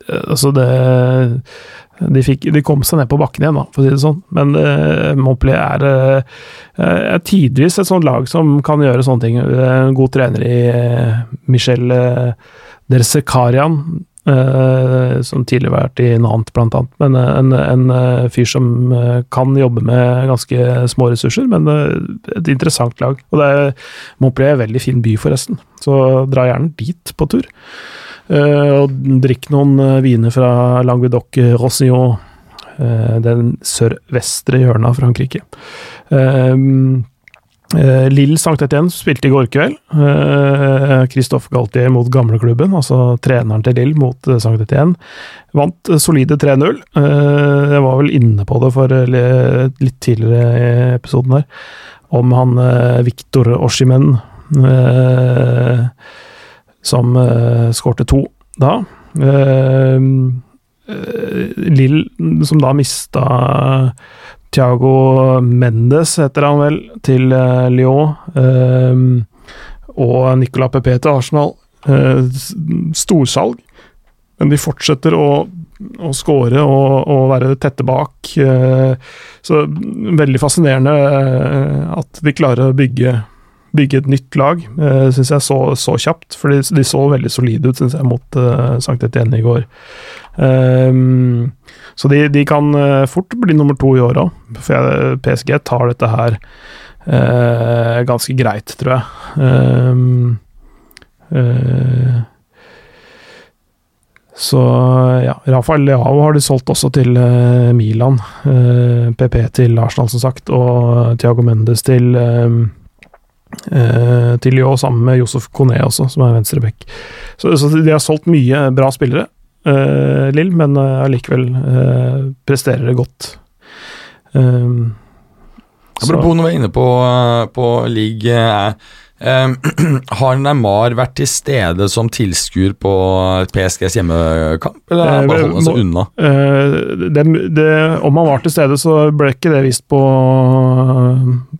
S2: Altså det de, fikk, de kom seg ned på bakken igjen, da, for å si det sånn. Men uh, Montpellier er, uh, er tidvis et sånt lag som kan gjøre sånne ting. En god trener i uh, Michel Dersekarian, som tidligere har vært i Nant, annet. Men en, en fyr som kan jobbe med ganske små ressurser, men et interessant lag. Og det er, Montpellier er en veldig fin by, forresten, så dra gjerne dit på tur. Uh, og drikk noen uh, viner fra Languedoc Rossio uh, den sørvestre hjørnet av Frankrike. Lill Sankt Etienne spilte i går kveld. Christophe Galtier mot gamleklubben, altså treneren til Lill mot Sankt Etienne. Vant solide 3-0. Uh, jeg var vel inne på det for litt tidligere i episoden her, om han Victor Oshimen. Som uh, skårte to da. Uh, Lill, som da mista Thiago Mendes, heter han vel, til Lyon. Og Nicola Pepe til Arsenal. Storsalg. Men de fortsetter å, å skåre og, og være tette bak. Så veldig fascinerende at de klarer å bygge bygge et nytt lag, uh, syns jeg så, så kjapt. For de, de så veldig solide ut, syns jeg, mot uh, Sankt Etienne i går. Um, så de, de kan uh, fort bli nummer to i år òg. For jeg, PSG tar dette her uh, ganske greit, tror jeg. Um, uh, så ja, Rafael Leao har de solgt også til Milan. PP til Arsenal, som sagt, og Thiago Mendes til um, til Lyon, sammen med Josef Kone også, som er venstreback. Så, så de har solgt mye bra spillere, uh, Lill, men allikevel uh, presterer det godt. Um,
S3: Apropos når vi er inne på, på league, Eh, har Neymar vært til stede som tilskuer på PSGs hjemmekamp, eller har han bare
S2: Eh,
S3: holdt seg unna?
S2: Eh, det, det, om han var til stede, så ble ikke det vist på,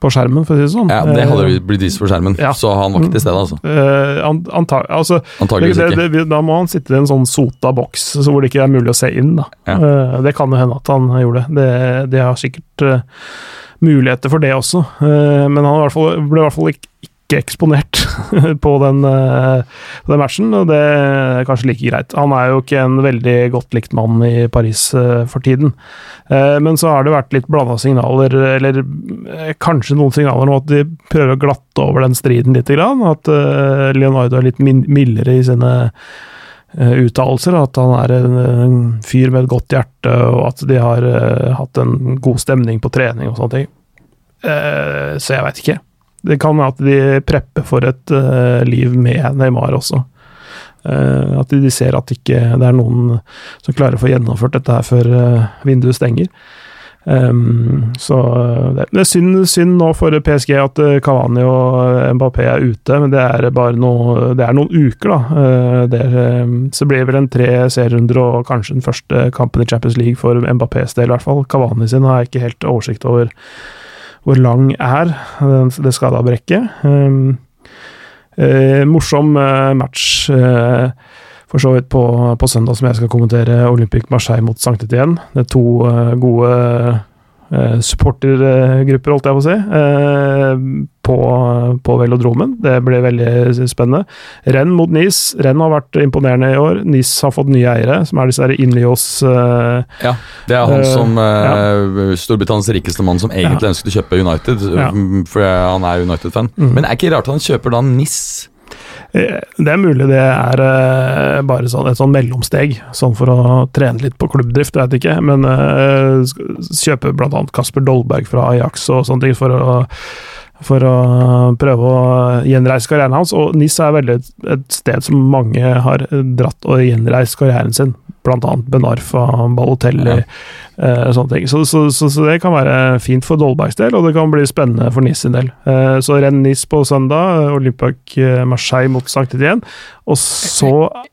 S2: på skjermen, for å si det sånn.
S3: Ja, Det hadde blitt vist på skjermen,
S2: Ja.
S3: så han var ikke til stede, altså.
S2: Eh, anta, altså,
S3: Antageligvis ikke.
S2: det, da må han sitte i en sånn sota boks så hvor det ikke er mulig å se inn. Da.
S3: Ja.
S2: Eh, det kan jo hende at han gjorde det. Det, har sikkert eh, muligheter for det også, Eh, men han i hvert fall, ble i hvert fall ikke, ikke eksponert på den, eh, på den matchen, og det er kanskje like greit. Han er jo ikke en veldig godt likt mann i Paris eh, for tiden. Eh, Men så har det vært litt blanda signaler, eller eh, kanskje noen signaler om at de prøver å glatte over den striden litt. At eh, Leonardo er litt mildere i sine eh, uttalelser. At han er en, fyr med et godt hjerte, og at de har eh, hatt en god stemning på trening og sånne ting. Eh, så jeg veit ikke. Det kan være at de prepper for et uh, liv med Neymar også. Uh, at de ser at ikke det er noen som klarer å få gjennomført dette her før uh, vinduet stenger. Um, så det, er synd, synd nå for PSG at Cavani og Mbappé er ute, men det er bare noe, det er noen uker, da. Eh, det er, eh, så blir det vel en tre serierunder og kanskje den første kampen i Champions League for Mbappés del, i hvert fall. Cavani sin har jeg ikke helt oversikt over hvor lang er det skada brekket. Um, eh, morsom eh, match. Eh, for så vidt på, på søndag som jeg skal kommentere Olympic Marseille mot Sankt Etienne. Det er to gode supportergrupper, holdt jeg på å si, eh, på, på velodromen. Det ble veldig spennende. Renn mot Nice. Renn har vært imponerende i år. Nice har fått nye eiere, som er disse Inlios uh,
S3: Ja, det er han
S2: Eh,
S3: som ja. Storbritannias rikeste mann som egentlig ønsket å kjøpe United,
S2: Ja.
S3: for han er United-fan.
S2: Mm.
S3: Men er ikke rart han kjøper da NIS?
S2: Eh, Det er mulig det er eh, bare sånn, et sånn mellomsteg, sånn for å trene litt på klubbdrift, vet ikke. Men uh, kjøpe bl.a. Kasper Dolberg fra Ajax og sånne ting for å, for å prøve å gjenreise karrieren hans. Og NIS er veldig et sted som mange har dratt og gjenreist karrieren sin. Blant annet Benarfa, Balotelli,
S3: Ja.
S2: Eh, sånne ting. Så, så, så, så det kan være fint for Dolbergs del, og det kan bli spennende for NIS sin del. Eh, så renn NIS på søndag, Olympic eh, Marseille mot Sankt Etienne, og så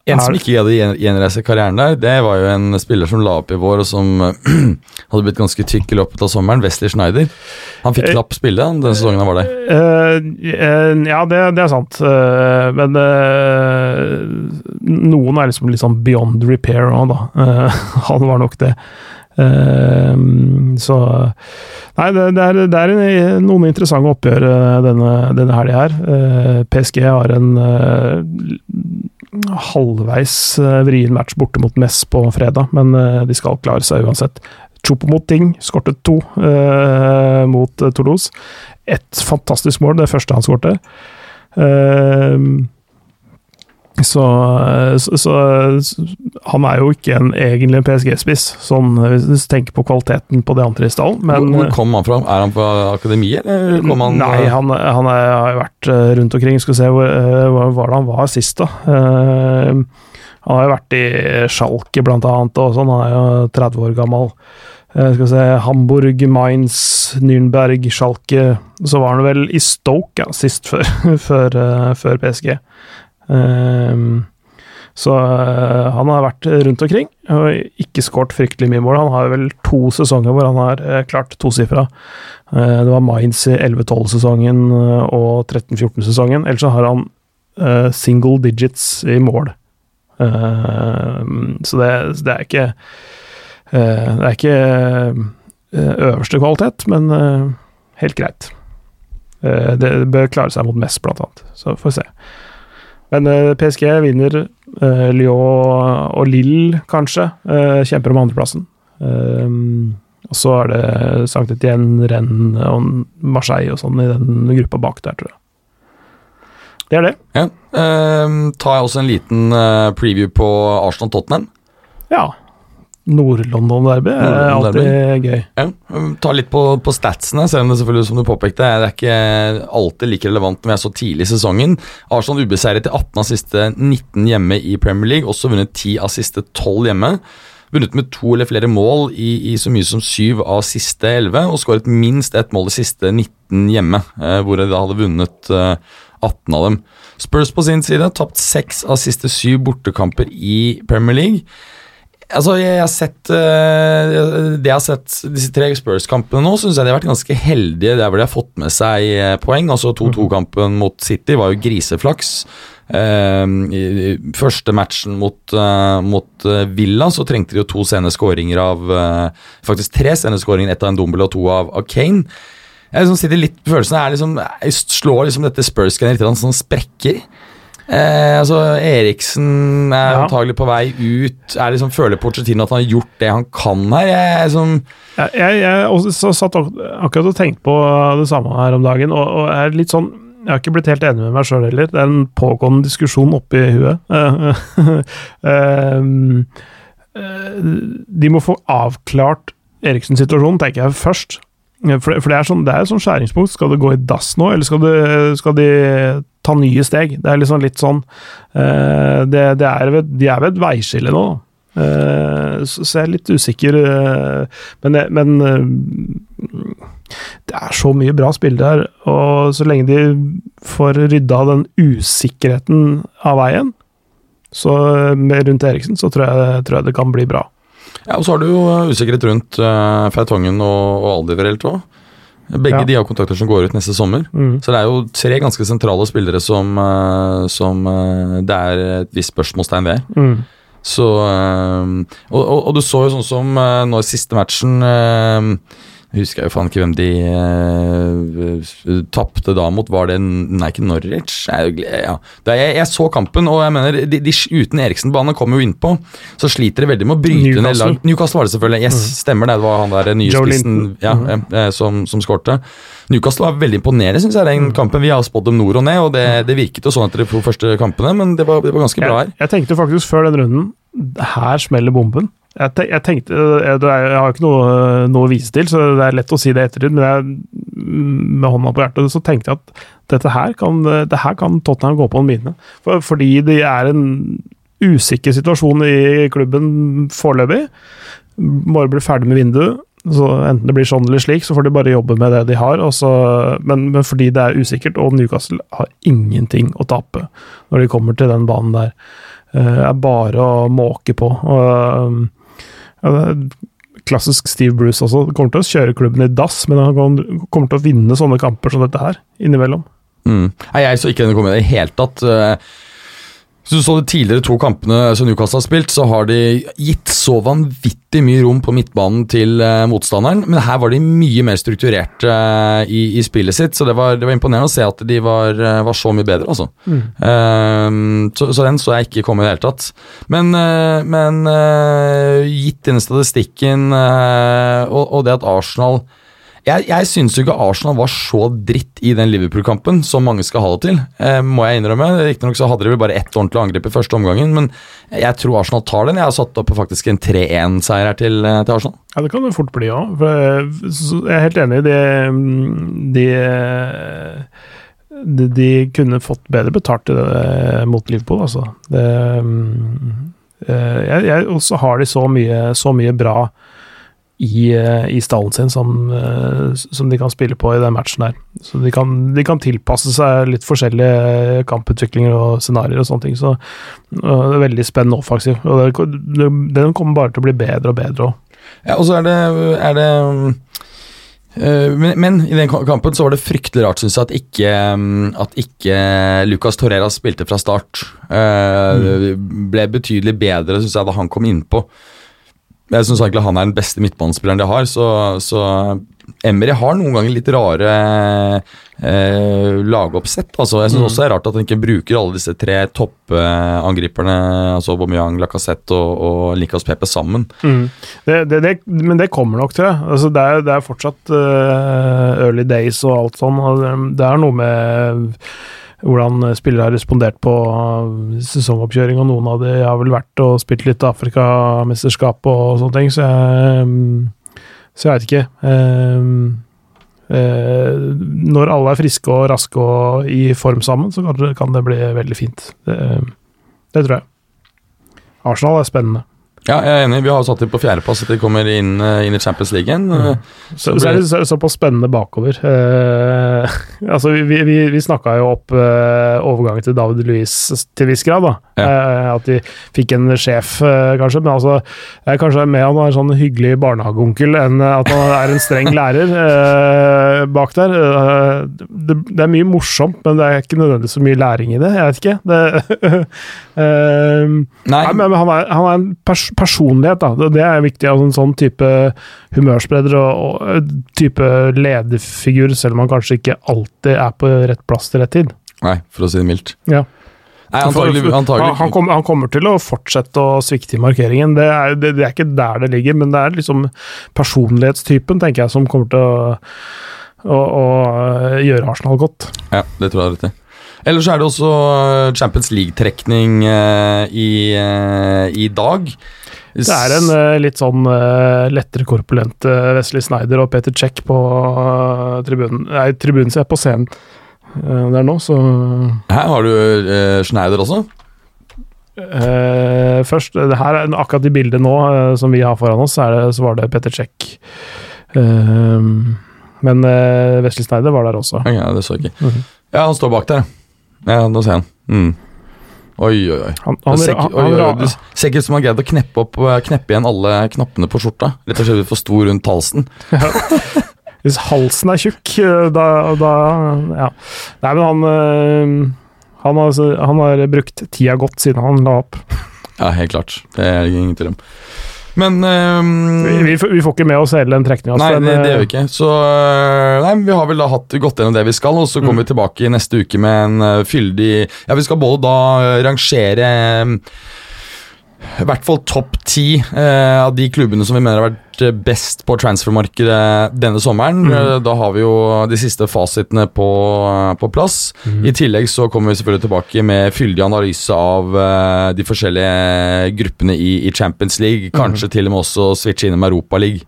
S3: En som
S2: er-
S3: ikke hadde å gjenreise karrieren der, det var jo en spiller som la opp i vår, og som hadde blitt ganske tykk i løpet av sommeren. Wesley Schneider. Han fikk
S2: knapp
S3: knapt spille den sesongen han var der.
S2: Ja, det, det er sant. Men noen er liksom litt sånn beyond repair òg, da. Han var nok det. Eh, så Nei, det, er, det er noen interessante oppgjør eh, denne, denne helga her. Eh, PSG har en eh, halvveis vrien match borte mot Mess på fredag, men de skal klare seg uansett. Chopo mot Ting skortet to mot Toulouse. Et fantastisk mål, det første han skorter. Eh, så, så, så han er jo ikke en egentlig en PSG-spiss, sånn hvis du tenker på kvaliteten på det andre i stallen. Men
S3: hvor, hvor kom han fra? Er han på akademiet, eller kom han
S2: Nei, han, han er, har vært eh, rundt omkring. Skal vi se, hvor eh, hvor var det han var sist, da? Uh, han har jo vært i Schalke, blant annet, og sånn. Han er jo 30 år gammel. Uh, skal vi se, Hamburg, Mainz, Nürnberg, Schalke. Så var han vel i Stoke ja, sist, før, før, uh, før PSG. Ehm, så eh, han har vært rundt omkring og ikke skåret fryktelig mye mål. Han har vel to sesonger hvor han har uh, klart tosifra. Uh, det var Mainz i 11-12-sesongen og 13-14-sesongen. Ellers så har han eh, single digits i mål. Ehm, så det, det er ikke eh, Det er ikke eh, øverste kvalitet, men eh, helt greit. Eh, det bør klare seg mot Mess, blant annet. Så får vi se. Men eh, PSG vinner. Eh, Lyon og Lille, kanskje, eh, kjemper om andreplassen. Og så er det Sankt Etienne, Rennes og Marseille og sånn i den gruppa bak der, tror jeg. Det er det.
S3: Ja. Uh, tar jeg også en liten preview på Arsenal-Tottenham.
S2: Ja. Nord-London-derby er
S3: Nord-London-derby.
S2: alltid gøy.
S3: Ja, um, Ta litt på, på statsene, selv om det selvfølgelig som du påpekte, det er ikke alltid like relevant når vi er så tidlig i sesongen. Arsenal ubeseiret i 18 av siste 19 hjemme i Premier League, også vunnet 10 av siste 12 hjemme. Vunnet med to eller flere mål i, i så mye som syv av siste 11, og skåret minst ett mål de siste 19 hjemme, eh, hvor de da hadde vunnet eh, 18 av dem. Spurs på sin side tapt seks av siste syv bortekamper i Premier League. Altså, jeg har sett uh, Det jeg har sett disse tre Spurs-kampene nå, syns jeg de har vært ganske heldige der hvor de har fått med seg uh, poeng. Altså 2-2-kampen mot City var jo griseflaks. Uh, I første matchen mot, mot Villa så trengte de jo to sene skåringer av Faktisk tre sene skåringer, ett av en Dumbel og to av, av Kane. Jeg liksom sitter litt følelsen er liksom, Jeg slår liksom dette Spurs-genet litt sånn sprekker. Eh, altså, Eriksen er ja. antagelig på vei ut. Er liksom, føler Porcetino at han har gjort det han kan her? Jeg, jeg, som
S2: jeg, jeg, jeg også, satt akkurat og tenkte på det samme her om dagen, og, og er litt sånn jeg har ikke blitt helt enig med meg sjøl heller. Det er en pågående diskusjon oppi huet. Ehm, eh, de må få avklart Eriksens situasjon, tenker jeg først. For, for det, er sånn, det er et sånn skjæringspunkt. Skal det gå i dass nå, eller skal, det, skal, de ta nye steg? Det er liksom litt sånn uh, det, det er ved, De er ved et veiskille nå. Uh, så, så, jeg er litt usikker. Uh, men, men det er så mye bra spillere her, og så lenge de får rydda den usikkerheten av veien, så rundt Eriksen, så tror jeg, tror jeg det kan bli bra.
S3: Ja, Og så har du jo usikkerhet rundt uh, Feitongen og, og Aldiverelt òg. Begge ja. de har kontrakter som går ut neste sommer. Mm. Så det er jo tre ganske sentrale spillere som, uh, som uh, det er et visst spørsmålstegn ved. Mm. Så og, og, og, du så jo sånn som nå i siste matchen jeg jo faen ikke hvem de uh, tapte da mot. Var det Nei, ikke Norwich? Jeg, ja. jeg, jeg, så kampen, og jeg mener de, de, uten Eriksen-banen kommer jo innpå, så sliter de veldig med å bryte ned lag. Newcastle var det selvfølgelig. Yes, mm. stemmer det. Det var han der nye Joe spissen ja, mm. eh, som, som skårte. Newcastle var veldig imponerende, syns jeg, den mm. kampen. Vi har spådd dem nord og ned, og det, det, virket jo sånn etter de første kampene, men det var, det var ganske bra her.
S2: Jeg, jeg tenkte faktisk før den runden her smeller bomben. Jeg, jeg tenkte, jeg, jeg, har ikke noe, noe, å vise til, så det er lett å si det ettertid, men jeg, med hånda på hjertet så tenkte jeg at dette her kan, det her kan Tottenham gå på en mine. For, fordi det er en usikker situasjon i klubben foreløpig. Bare bli ferdig med vinduet. Så Enten det blir sånn eller slik, så får de bare jobbe med det de har. Så, men, men, fordi det er usikkert, og Newcastle har ingenting å tape når de kommer til den banen der. Det er bare å måke på. Og, klassisk Steve Bruce også. Kommer til å kjøre klubben i dass, men han kommer til å vinne sånne kamper som dette her, innimellom.
S3: Mm. Nei, jeg så ikke denne komme i det hele tatt. Hvis du så de tidligere to kampene som Newcastle har spilt, så har de gitt så vanvittig mye rom på midtbanen til uh, motstanderen, men her var de mye mer strukturerte uh, i, i, spillet sitt, så det var, det var, imponerende å se at de var, uh, var så mye bedre, altså. Mm. Så, så, den så jeg ikke komme i det hele tatt. Men, men gitt denne statistikken og, og det at Arsenal jeg, jeg syns jo ikke Arsenal var så dritt i den Liverpool-kampen som mange skal ha det til, eh, må jeg innrømme. Riktignok hadde de vel bare ett ordentlig angrep i første omgangen, men jeg tror Arsenal tar den. Jeg har satt opp faktisk en 3-1-seier her til, eh, til, Arsenal.
S2: Ja, det kan det fort bli ja. Jeg er helt enig. De, de, de, de kunne fått bedre betalt mot Liverpool, altså. Det, eh, jeg, jeg, også har de så mye, så mye bra i, eh, i stallen sin som, eh, som, de kan spille på i den matchen der. Så de kan, de kan tilpasse seg litt forskjellige kamputviklinger og scenarioer og sånne ting. Så det er veldig spennende offensiv. Og det, den kommer bare til å bli bedre og bedre òg.
S3: Ja, og så er det, er det uh, men, men, i den kampen så var det fryktelig rart, syns jeg, at ikke, at ikke Lucas Torreras spilte fra start. Uh, mm. Ble betydelig bedre, syns jeg, da han kom innpå. Jeg syns egentlig han er den beste midtbanespilleren de har, så, så Emry har noen ganger litt rare eh, lagoppsett. Altså, jeg syns mm. også det er rart at han ikke bruker alle disse tre toppangriperne, eh, altså Aubameyang, Lacassette og, og Likas Pepe sammen. Mm.
S2: Det, det, det, men det kommer nok, tror jeg. Altså, det, er, det er fortsatt uh, early days og alt sånn. Det er noe med hvordan spillere har respondert på sesongoppkjøring, og noen av de har vel vært og spilt litt Afrikamesterskap og sånne ting, så jeg, så jeg veit ikke. Eh, når alle er friske og raske og i form sammen, så kan det bli veldig fint. Det, det, tror jeg. Arsenal er spennende.
S3: Ja, jeg er enig. Vi har satt dem på fjerdeplass at de kommer inn, eh, inn i Champions League igjen.
S2: Mm. Så, så er det så, såpass spennende bakover. Eh, altså, vi vi, vi snakka jo opp eh, overgangen til David Luiz til viss grad. da.
S3: Ja.
S2: Eh, at de fikk en sjef, eh, kanskje. Men altså, jeg er kanskje mer han er en sånn hyggelig barnehageonkel enn at han er en streng lærer eh, bak der. Eh, det, det er mye morsomt, men det er ikke nødvendigvis så mye læring i det. Jeg vet ikke. Det, eh,
S3: Nei,
S2: Nei, men han er, han er en pers personlighet, da. Det- er viktig. Altså en sånn type humørspreder og, og type lederfigur, selv om han kanskje ikke alltid er på rett plass til rett tid.
S3: nei, for å si det mildt.
S2: Ja.
S3: Nei, antagelig, antagelig.
S2: Han, han, kommer, han kommer til å fortsette å svikte i markeringen. Det er, det, det er ikke der det ligger, men det er liksom personlighetstypen, tenker jeg, som kommer til å, å, å gjøre Arsenal godt.
S3: Ja, det tror jeg er rett i. Ellers så er det også eh, Champions League-trekning eh, i, eh, i dag.
S2: Det er en uh, litt sånn uh, lettere korpulent uh, Wesley Snyder og Peter Check på uh, tribunen Nei, tribunen ser jeg på scenen der nå, så
S3: Her har du Schneider også.
S2: Først, det her er akkurat i bildet nå som vi har foran oss, er det, så var det Peter Check. Eh, men uh, Wesley Snyder var der også.
S3: Ja, det så jeg ikke.
S2: Mhm.
S3: Ja, han står bak der. Ja, nå ser jeg han. Mm. Oi, oi, oi.
S2: Han, han,
S3: ser
S2: han,
S3: oi, oi. Det ser ikke ut som han har greid å kneppe, opp, eh, kneppe igjen alle knappene på skjorta. Rett og slett for stor rundt halsen.
S2: Hvis halsen er tjukk, eh, da, da Ja. Nei, men han eh, han har, han har brukt tida godt siden han la opp.
S3: Ja, helt klart. Det er ingen tvil om. Men um,
S2: Vi, vi, får- vi får ikke med oss hele den trekninga.
S3: Nei, det, det gjør vi ikke. Så øh, nei, vi har vel da hatt gått gjennom det vi skal, og så kommer vi tilbake i neste uke med en øh, fyldig Ja, vi skal både da rangere i hvert fall topp ti øh, av de klubbene som vi mener har vært øh, best på transfermarkedet denne sommeren.
S2: Mhm.
S3: Øh, Da har vi jo de siste fasitene på, på plass.
S2: Mm.
S3: I tillegg så kommer vi selvfølgelig tilbake med fyldig analyse av eh, de forskjellige gruppene i, i Champions League. Kanskje til og med også switche innom Europa League.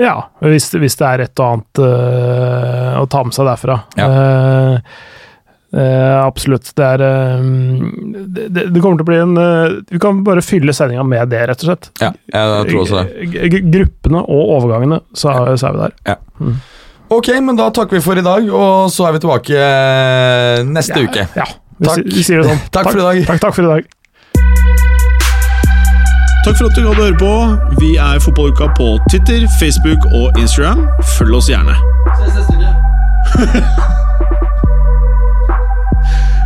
S2: Ja, hvis, hvis det er et og annet uh, å ta med seg derfra.
S3: Ja.
S2: Eh, eh, absolutt. Det er uh, det, det kommer til å bli en uh, Vi kan bare fylle sendinga med det, rett og slett.
S3: Ja, jeg tror også det.
S2: Gruppene og overgangene, så, så er vi der.
S3: Ok, men da takker vi for i dag, og så er vi tilbake neste neste uke.
S2: Ja, vi,
S3: Takk.
S2: vi sier det sånn.
S3: Takk for i dag.
S2: Takk, takk for i dag.
S1: Takk for at du hadde høre på. Vi er Fotballuka på Twitter, Facebook og Instagram. Følg oss gjerne.